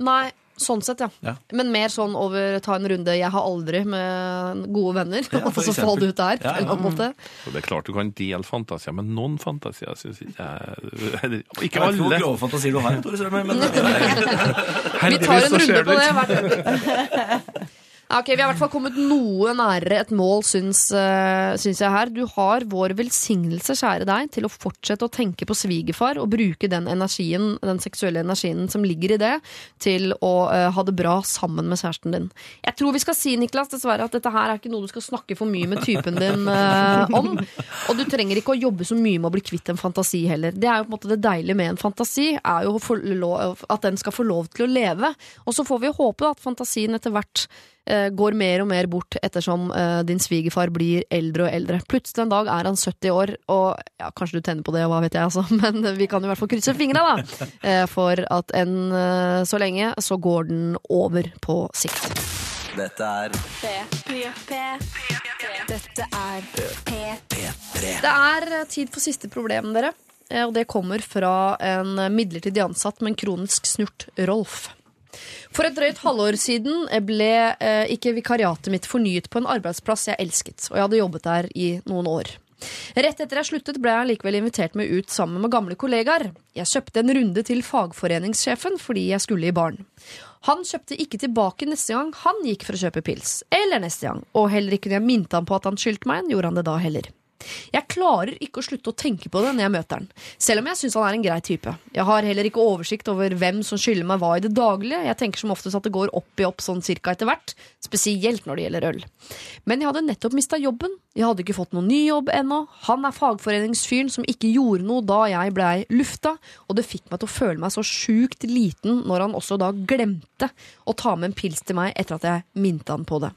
Nei, sånn sett, ja. Ja. Men mer sånn over ta en runde 'jeg har aldri' med gode venner. Ja, og så få det ut der. Ja, på en måte. Og det er klart du kan dele fantasier, men noen fantasier syns jeg Ikke, Ikke Jeg vet ikke hvor grove fantasier du har, Tore Strømøy, men Vi tar en runde på det. hvert- Ja, ok, Vi har i hvert fall kommet noe nærere et mål, syns, eh, syns jeg her. Du har vår velsignelse, kjære deg, til å fortsette å tenke på svigerfar og bruke den energien, den seksuelle energien som ligger i det, til å uh, ha det bra sammen med kjæresten din. Jeg tror vi skal si, Niklas, dessverre, at dette her er ikke noe du skal snakke for mye med typen din uh, om. Og du trenger ikke å jobbe så mye med å bli kvitt en fantasi heller. Det er jo på en måte det deilige med en fantasi, er jo at den skal få lov til å leve. Og så får vi håpe at fantasien etter hvert går mer og mer bort ettersom eh, din svigerfar blir eldre og eldre. Plutselig en dag er han 70 år, og ja, kanskje du tenner på det, hva vet jeg, altså. Men vi kan i hvert fall krysse fingra, da. eh, For at enn eh, så lenge så går den over på sikt. Dette er Dette er P3. Det er eh, tid for siste problem, dere. Eh, Og det kommer fra en midlertidig ansatt, men kronisk snurt Rolf. For et drøyt halvår siden ble eh, ikke vikariatet mitt fornyet på en arbeidsplass jeg elsket, og jeg hadde jobbet der i noen år. Rett etter jeg sluttet, ble jeg likevel invitert med ut sammen med gamle kollegaer. Jeg kjøpte en runde til fagforeningssjefen fordi jeg skulle i baren. Han kjøpte ikke tilbake neste gang han gikk for å kjøpe pils. Eller neste gang. Og heller ikke når jeg minte han på at han skyldte meg en, gjorde han det da heller. Jeg klarer ikke å slutte å tenke på det når jeg møter han, selv om jeg syns han er en grei type. Jeg har heller ikke oversikt over hvem som skylder meg hva i det daglige, jeg tenker som oftest at det går opp i opp sånn cirka etter hvert, spesielt når det gjelder øl. Men jeg hadde nettopp mista jobben, jeg hadde ikke fått noen ny jobb ennå, han er fagforeningsfyren som ikke gjorde noe da jeg blei lufta, og det fikk meg til å føle meg så sjukt liten når han også da glemte å ta med en pils til meg etter at jeg minte han på det.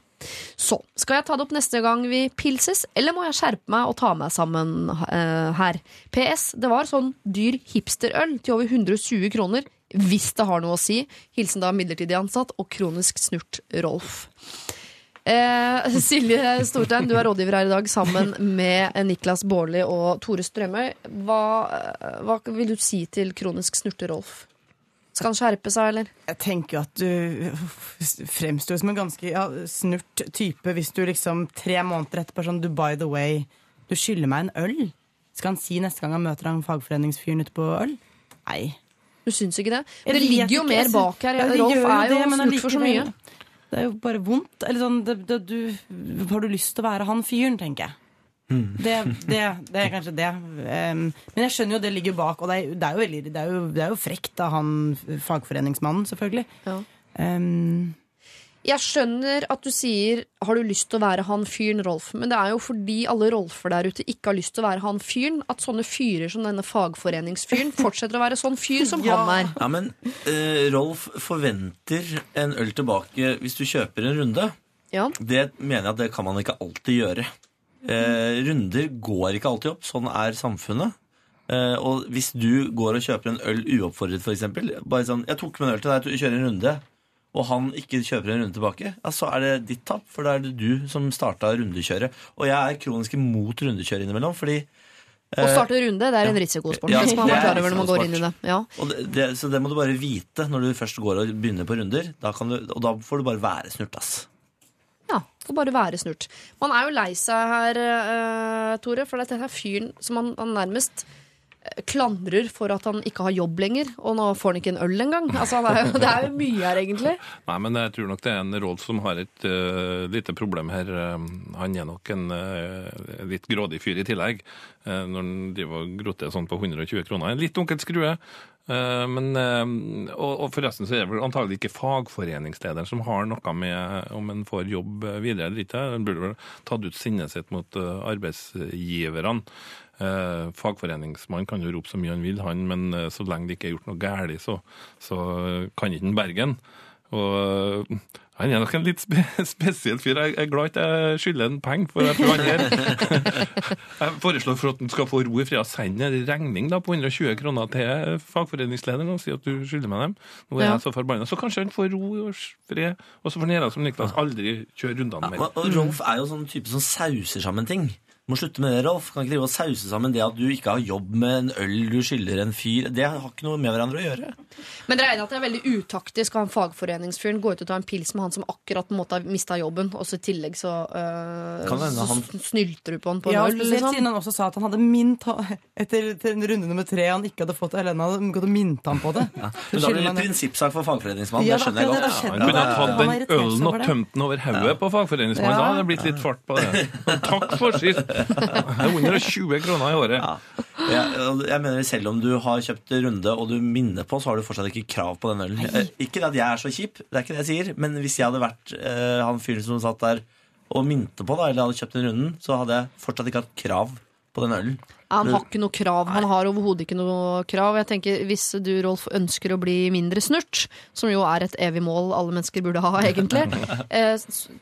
Så, skal jeg ta det opp neste gang vi pilses, eller må jeg skjerpe meg og ta meg sammen uh, her? PS, det var sånn dyr hipsterøl til over 120 kroner, hvis det har noe å si. Hilsen da midlertidig ansatt og kronisk snurt Rolf. Eh, Silje Stortein, du er rådgiver her i dag sammen med Niklas Baarli og Tore Strømøy. Hva, eh, hva vil du si til kronisk snurte Rolf? Skal han skjerpe seg, eller? Jeg tenker jo at du fremstår som en ganske ja, snurt type hvis du liksom tre måneder etterpå sånn du by the way, du skylder meg en øl. Skal han si neste gang han møter han fagforeningsfyren ute på øl? Nei. Du syns ikke det? Jeg det ligger jo ikke, mer bak her. Ja, Rolf jo er jo det, snurt for så mye. Det er jo bare vondt. Eller sånn, det, det, du, har du lyst til å være han fyren, tenker jeg. Det, det, det er kanskje det. Um, men jeg skjønner jo det ligger bak, og det er, det er, jo, veldig, det er, jo, det er jo frekt av han fagforeningsmannen, selvfølgelig. Ja. Um, Jeg skjønner at du sier 'har du lyst til å være han fyren, Rolf', men det er jo fordi alle Rolfer der ute ikke har lyst til å være han fyren, at sånne fyrer som denne fagforeningsfyren fortsetter å være sånn fyr som Ja. han er. Ja, men uh, Rolf forventer en øl tilbake hvis du kjøper en runde. Ja. Det mener jeg at det kan man ikke alltid gjøre. Eh, runder går ikke alltid opp. Sånn er samfunnet. Eh, og hvis du går og kjøper en øl uoppfordret, f.eks. Bare sånn 'Jeg tok med en øl til deg, du kjører en runde', og han ikke kjøper en runde tilbake, ja, så er det ditt tap, for da er det du som starta rundekjøret. Og jeg er kronisk imot rundekjør innimellom, fordi Å starte runde, det er en risikosport. Ja, det man er klar over når man går inn i det. Ja. det, det, Så det må du bare vite når du først går og begynner på runder. Da kan du, og da får du bare være snurt, ass. Får bare være snurt. Man er jo lei seg her, uh, Tore, for dette er fyren som han, han nærmest eh, klandrer for at han ikke har jobb lenger, og nå får han ikke en øl engang. Altså, er det er jo mye her, egentlig. Nei, men jeg tror nok det er en Rolf som har et uh, lite problem her. Han er nok en uh, litt grådig fyr i tillegg, uh, når han driver og groter sånn på 120 kroner. En litt onkel skrue. Eh, men, eh, og, forresten så er det vel antagelig ikke fagforeningslederen som har noe med om en får jobb videre eller ikke. En burde vel tatt ut sinnet sitt mot eh, arbeidsgiverne. Fagforeningsmannen kan jo rope så mye han vil, han, men så lenge det ikke er gjort noe galt, så, så kan ikke han Bergen. Og han er nok en litt spe spesiell fyr. Jeg er glad ikke jeg skylder ham penger, for jeg han her. Jeg foreslår for at han skal få ro i fred å sende en regning da, på 120 kroner til fagforeningslederen og si at du skylder meg dem. Nå er Ja. jeg så forbanna. Så kanskje han får ro og fred, og så får han gjøre som Niklas, aldri kjøre rundene mer. og, og Rolf er jo sånn type som sauser sammen ting. Må slutte med det, Rolf. Kan ikke drive og sause sammen det at du ikke har jobb med en øl du skylder en fyr. Det har ikke noe med hverandre å gjøre. Men dere er enig at det er veldig utaktisk av han fagforeningsfyren gå ut og ta en pils med han som akkurat på en måte har mista jobben, og så i tillegg så, øh, så han- snylter du på han på en ja, øl, spesielt liksom. siden han også sa at han hadde mint etter til runde nummer tre han ikke hadde fått Helena, hadde gått og minnet ham på det. Men da blir det prinsippsak for fagforeningsmannen. Ja, det skjønner jeg er godt. det, Han kunne Ja, tatt den ølen og tømt den over hodet på fagforeningsmannen. Ja. Da hadde det blitt litt fart på det. Takk for sist! Det er 120 kroner i året. Ja. Jeg, jeg mener Selv om du har kjøpt runde og du minner på, så har du fortsatt ikke krav på den ølen. Nei. Ikke at jeg er så kjip, det er ikke det jeg sier, men hvis jeg hadde vært eh, han fyren som satt der og minte på, da, eller hadde kjøpt den runden, så hadde jeg fortsatt ikke hatt krav på den ølen. Han har ikke noe krav. Han har overhodet ikke noe krav. Jeg tenker, Hvis du, Rolf, ønsker å bli mindre snurt, som jo er et evig mål alle mennesker burde ha, egentlig, eh,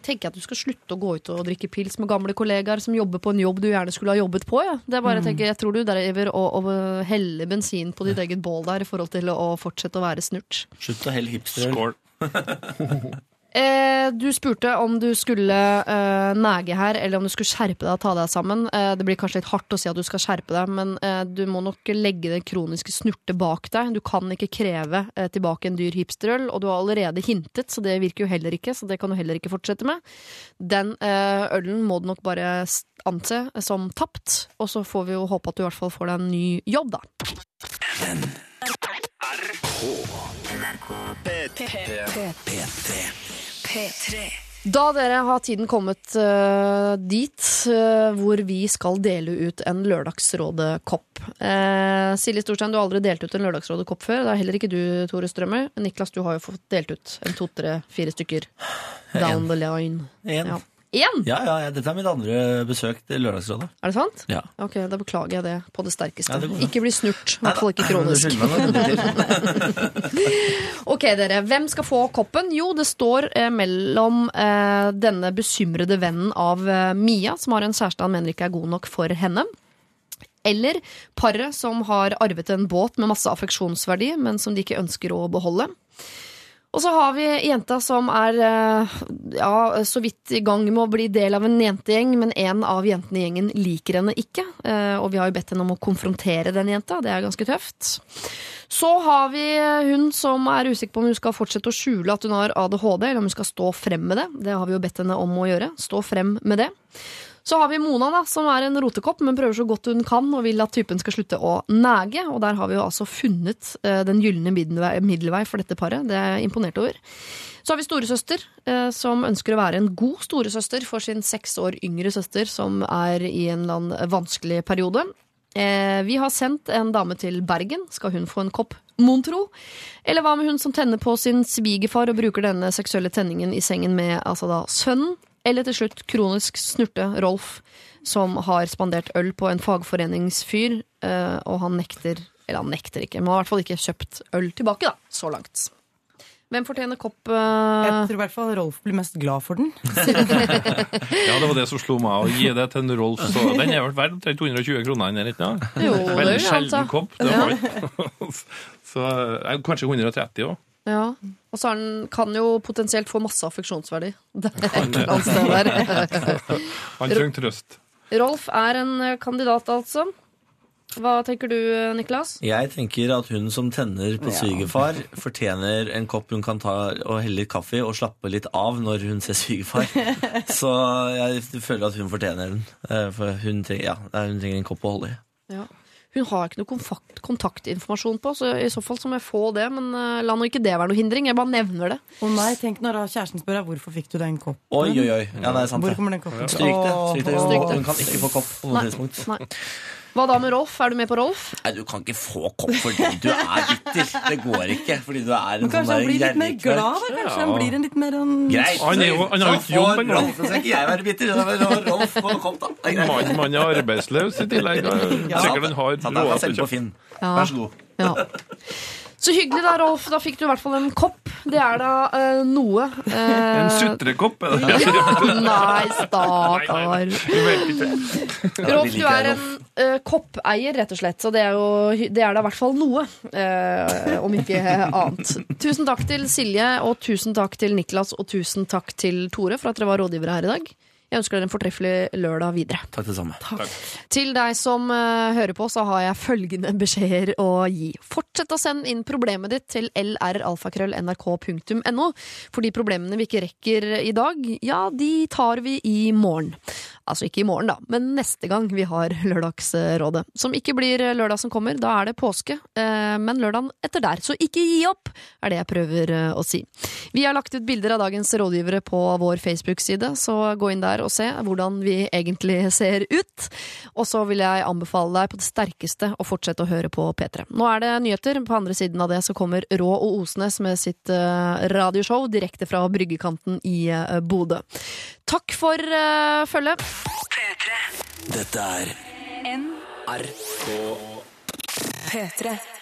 tenker jeg at du skal slutte å gå ut og drikke pils med gamle kollegaer som jobber på en jobb du gjerne skulle ha jobbet på. Ja. Det er bare, jeg tenker, jeg tror du driver og, og heller bensin på ditt eget bål der i forhold til å fortsette å være snurt. Slutt å helle hipsterøl. Skål. Eh, du spurte om du skulle eh, nege her, eller om du skulle skjerpe deg og ta deg sammen. Eh, det blir kanskje litt hardt å si at du skal skjerpe deg, men eh, du må nok legge det kroniske snurtet bak deg. Du kan ikke kreve eh, tilbake en dyr hipsterøl, og du har allerede hintet, så det virker jo heller ikke, så det kan du heller ikke fortsette med. Den eh, ølen må du nok bare anse som tapt, og så får vi jo håpe at du i hvert fall får deg en ny jobb, da. Da dere har tiden kommet uh, dit uh, hvor vi skal dele ut en Lørdagsrådet-kopp. Uh, Silje Storstein, du har aldri delt ut en Lørdagsrådet-kopp før. Det er heller ikke du, Tore Strømøy. Niklas, du har jo fått delt ut en to, tre, fire stykker. Down the line. En. Ja. Én? Ja, ja, ja, dette er mitt andre besøk til Lørdagsrådet. Er det sant? Ja. Ok, Da beklager jeg det på det sterkeste. Ja, det går ikke bli snurt. I hvert fall ikke kronisk. Ok, dere. Hvem skal få koppen? Jo, det står eh, mellom eh, denne bekymrede vennen av eh, Mia, som har en kjæreste han mener ikke er god nok for henne. Eller paret som har arvet en båt med masse affeksjonsverdi, men som de ikke ønsker å beholde. Og så har vi jenta som er eh, ja, så vidt i gang med å bli del av en jentegjeng, men en av jentene i gjengen liker henne ikke. Eh, Og vi har jo bedt henne om å konfrontere den jenta. Det er ganske tøft. Så har vi hun som er usikker på om hun skal fortsette å skjule at hun har ADHD, eller om hun skal stå frem med det. Det har vi jo bedt henne om å gjøre. Stå frem med det. Så har vi Mona, da, som er en rotekopp, men prøver så godt hun kan og vil at typen skal slutte å nege. Og der har vi jo altså funnet eh, den gylne middelvei, middelvei for dette paret. Det er jeg imponert over. Så har vi storesøster, eh, som ønsker å være en god storesøster for sin seks år yngre søster, som er i en eller annen vanskelig periode. Eh, vi har sendt en dame til Bergen. Skal hun få en kopp mon tro? Eller hva med hun som tenner på sin svigerfar og bruker denne seksuelle tenningen i sengen med altså da sønnen? Eller til slutt kronisk snurte Rolf, som har spandert øl på en fagforeningsfyr, eh, og han nekter Eller han nekter ikke, men har i hvert fall ikke kjøpt øl tilbake, da. Så langt. Hvem fortjener kopp? eh, Jeg tror i hvert fall Rolf blir mest glad for den. Ja, det var det som slo meg. Å gi det til en Rolf, så den er vel verdt omtrent 220 kroner, den der. ikke sant? Jo, Veldig sjelden kopp. Det var. Så eh, kanskje 130 òg. Ja. Og så den- kan jo potensielt få masse affeksjonsverdi. Det er et eller annet sted der. Han trenger trøst. Rolf er en eh, kandidat, altså. Hva tenker du, eh, Niklas? Jeg tenker at hun som tenner på svigerfar, fortjener en kopp hun kan ta og helle litt kaffe i og slappe litt av når hun ser svigerfar. Så jeg føler at hun fortjener den. Eh, For hun trenger, ja, hun trenger en kopp å holde i. Ja. Hun har ikke noe kontakt, kontaktinformasjon på, så i så fall så må jeg få det. Men uh, la nå ikke det være noe hindring. Jeg bare nevner det. Å nei, tenk når kjæresten spør deg hvorfor fikk du den koppen. Oi, oi, oi. Ja, det er sant. Hvor kommer den koppen Stryk det. Stryk det. Stryk det. Hun kan ikke få kopp på noe tidspunkt. Nei. Hva da med Rolf? Er du med på Rolf? Nei, du kan ikke få kopp fordi du er bitter. Det går ikke, fordi du er en sånn Kanskje han blir litt mer glad, da? Kanskje han blir en litt mer en... Greit. Han er jo- han har jo ikke jobb får engang. Rolf, så skal ikke jeg være bitter. Da får Rolf få kopp, da. Det er greit. Mann man er arbeidsløs i tillegg. Sikkert han har jeg kan råd til selge å på Finn. Vær så god. Ja. Så hyggelig da, Rolf. Da fikk du i hvert fall en kopp. Det er da uh, noe. Uh, En sutrekopp? Ja, nei, stakkar. Rolf, du er en uh, koppeier, rett og slett. Så det er, jo, det er da i hvert fall noe. eh, om ikke annet. Tusen takk til Silje, og tusen takk til Niklas, og tusen takk til Tore for at dere var rådgivere her i dag. Jeg ønsker dere en fortreffelig lørdag videre. Takk det samme. Til deg som eh, hører på, så har jeg følgende beskjeder å gi. Fortsett å sende inn problemet ditt til lralfakrøll.nrk.no, for de problemene vi ikke rekker i dag, ja, de tar vi i morgen. Altså ikke i morgen, da, men neste gang vi har Lørdagsrådet. Som ikke blir lørdag som kommer, da er det påske, eh, men lørdagen etter der. Så ikke gi opp, er det jeg prøver eh, å si. Vi har lagt ut bilder av dagens rådgivere på vår Facebook-side, så gå inn der og se hvordan vi egentlig ser ut. Og så vil jeg anbefale deg på det sterkeste å fortsette å høre på P3. Nå er det nyheter. På andre siden av det så kommer Rå og Osnes med sitt eh, radioshow direkte fra bryggekanten i Bodø. Takk for følget. P3. Dette er NRK P3.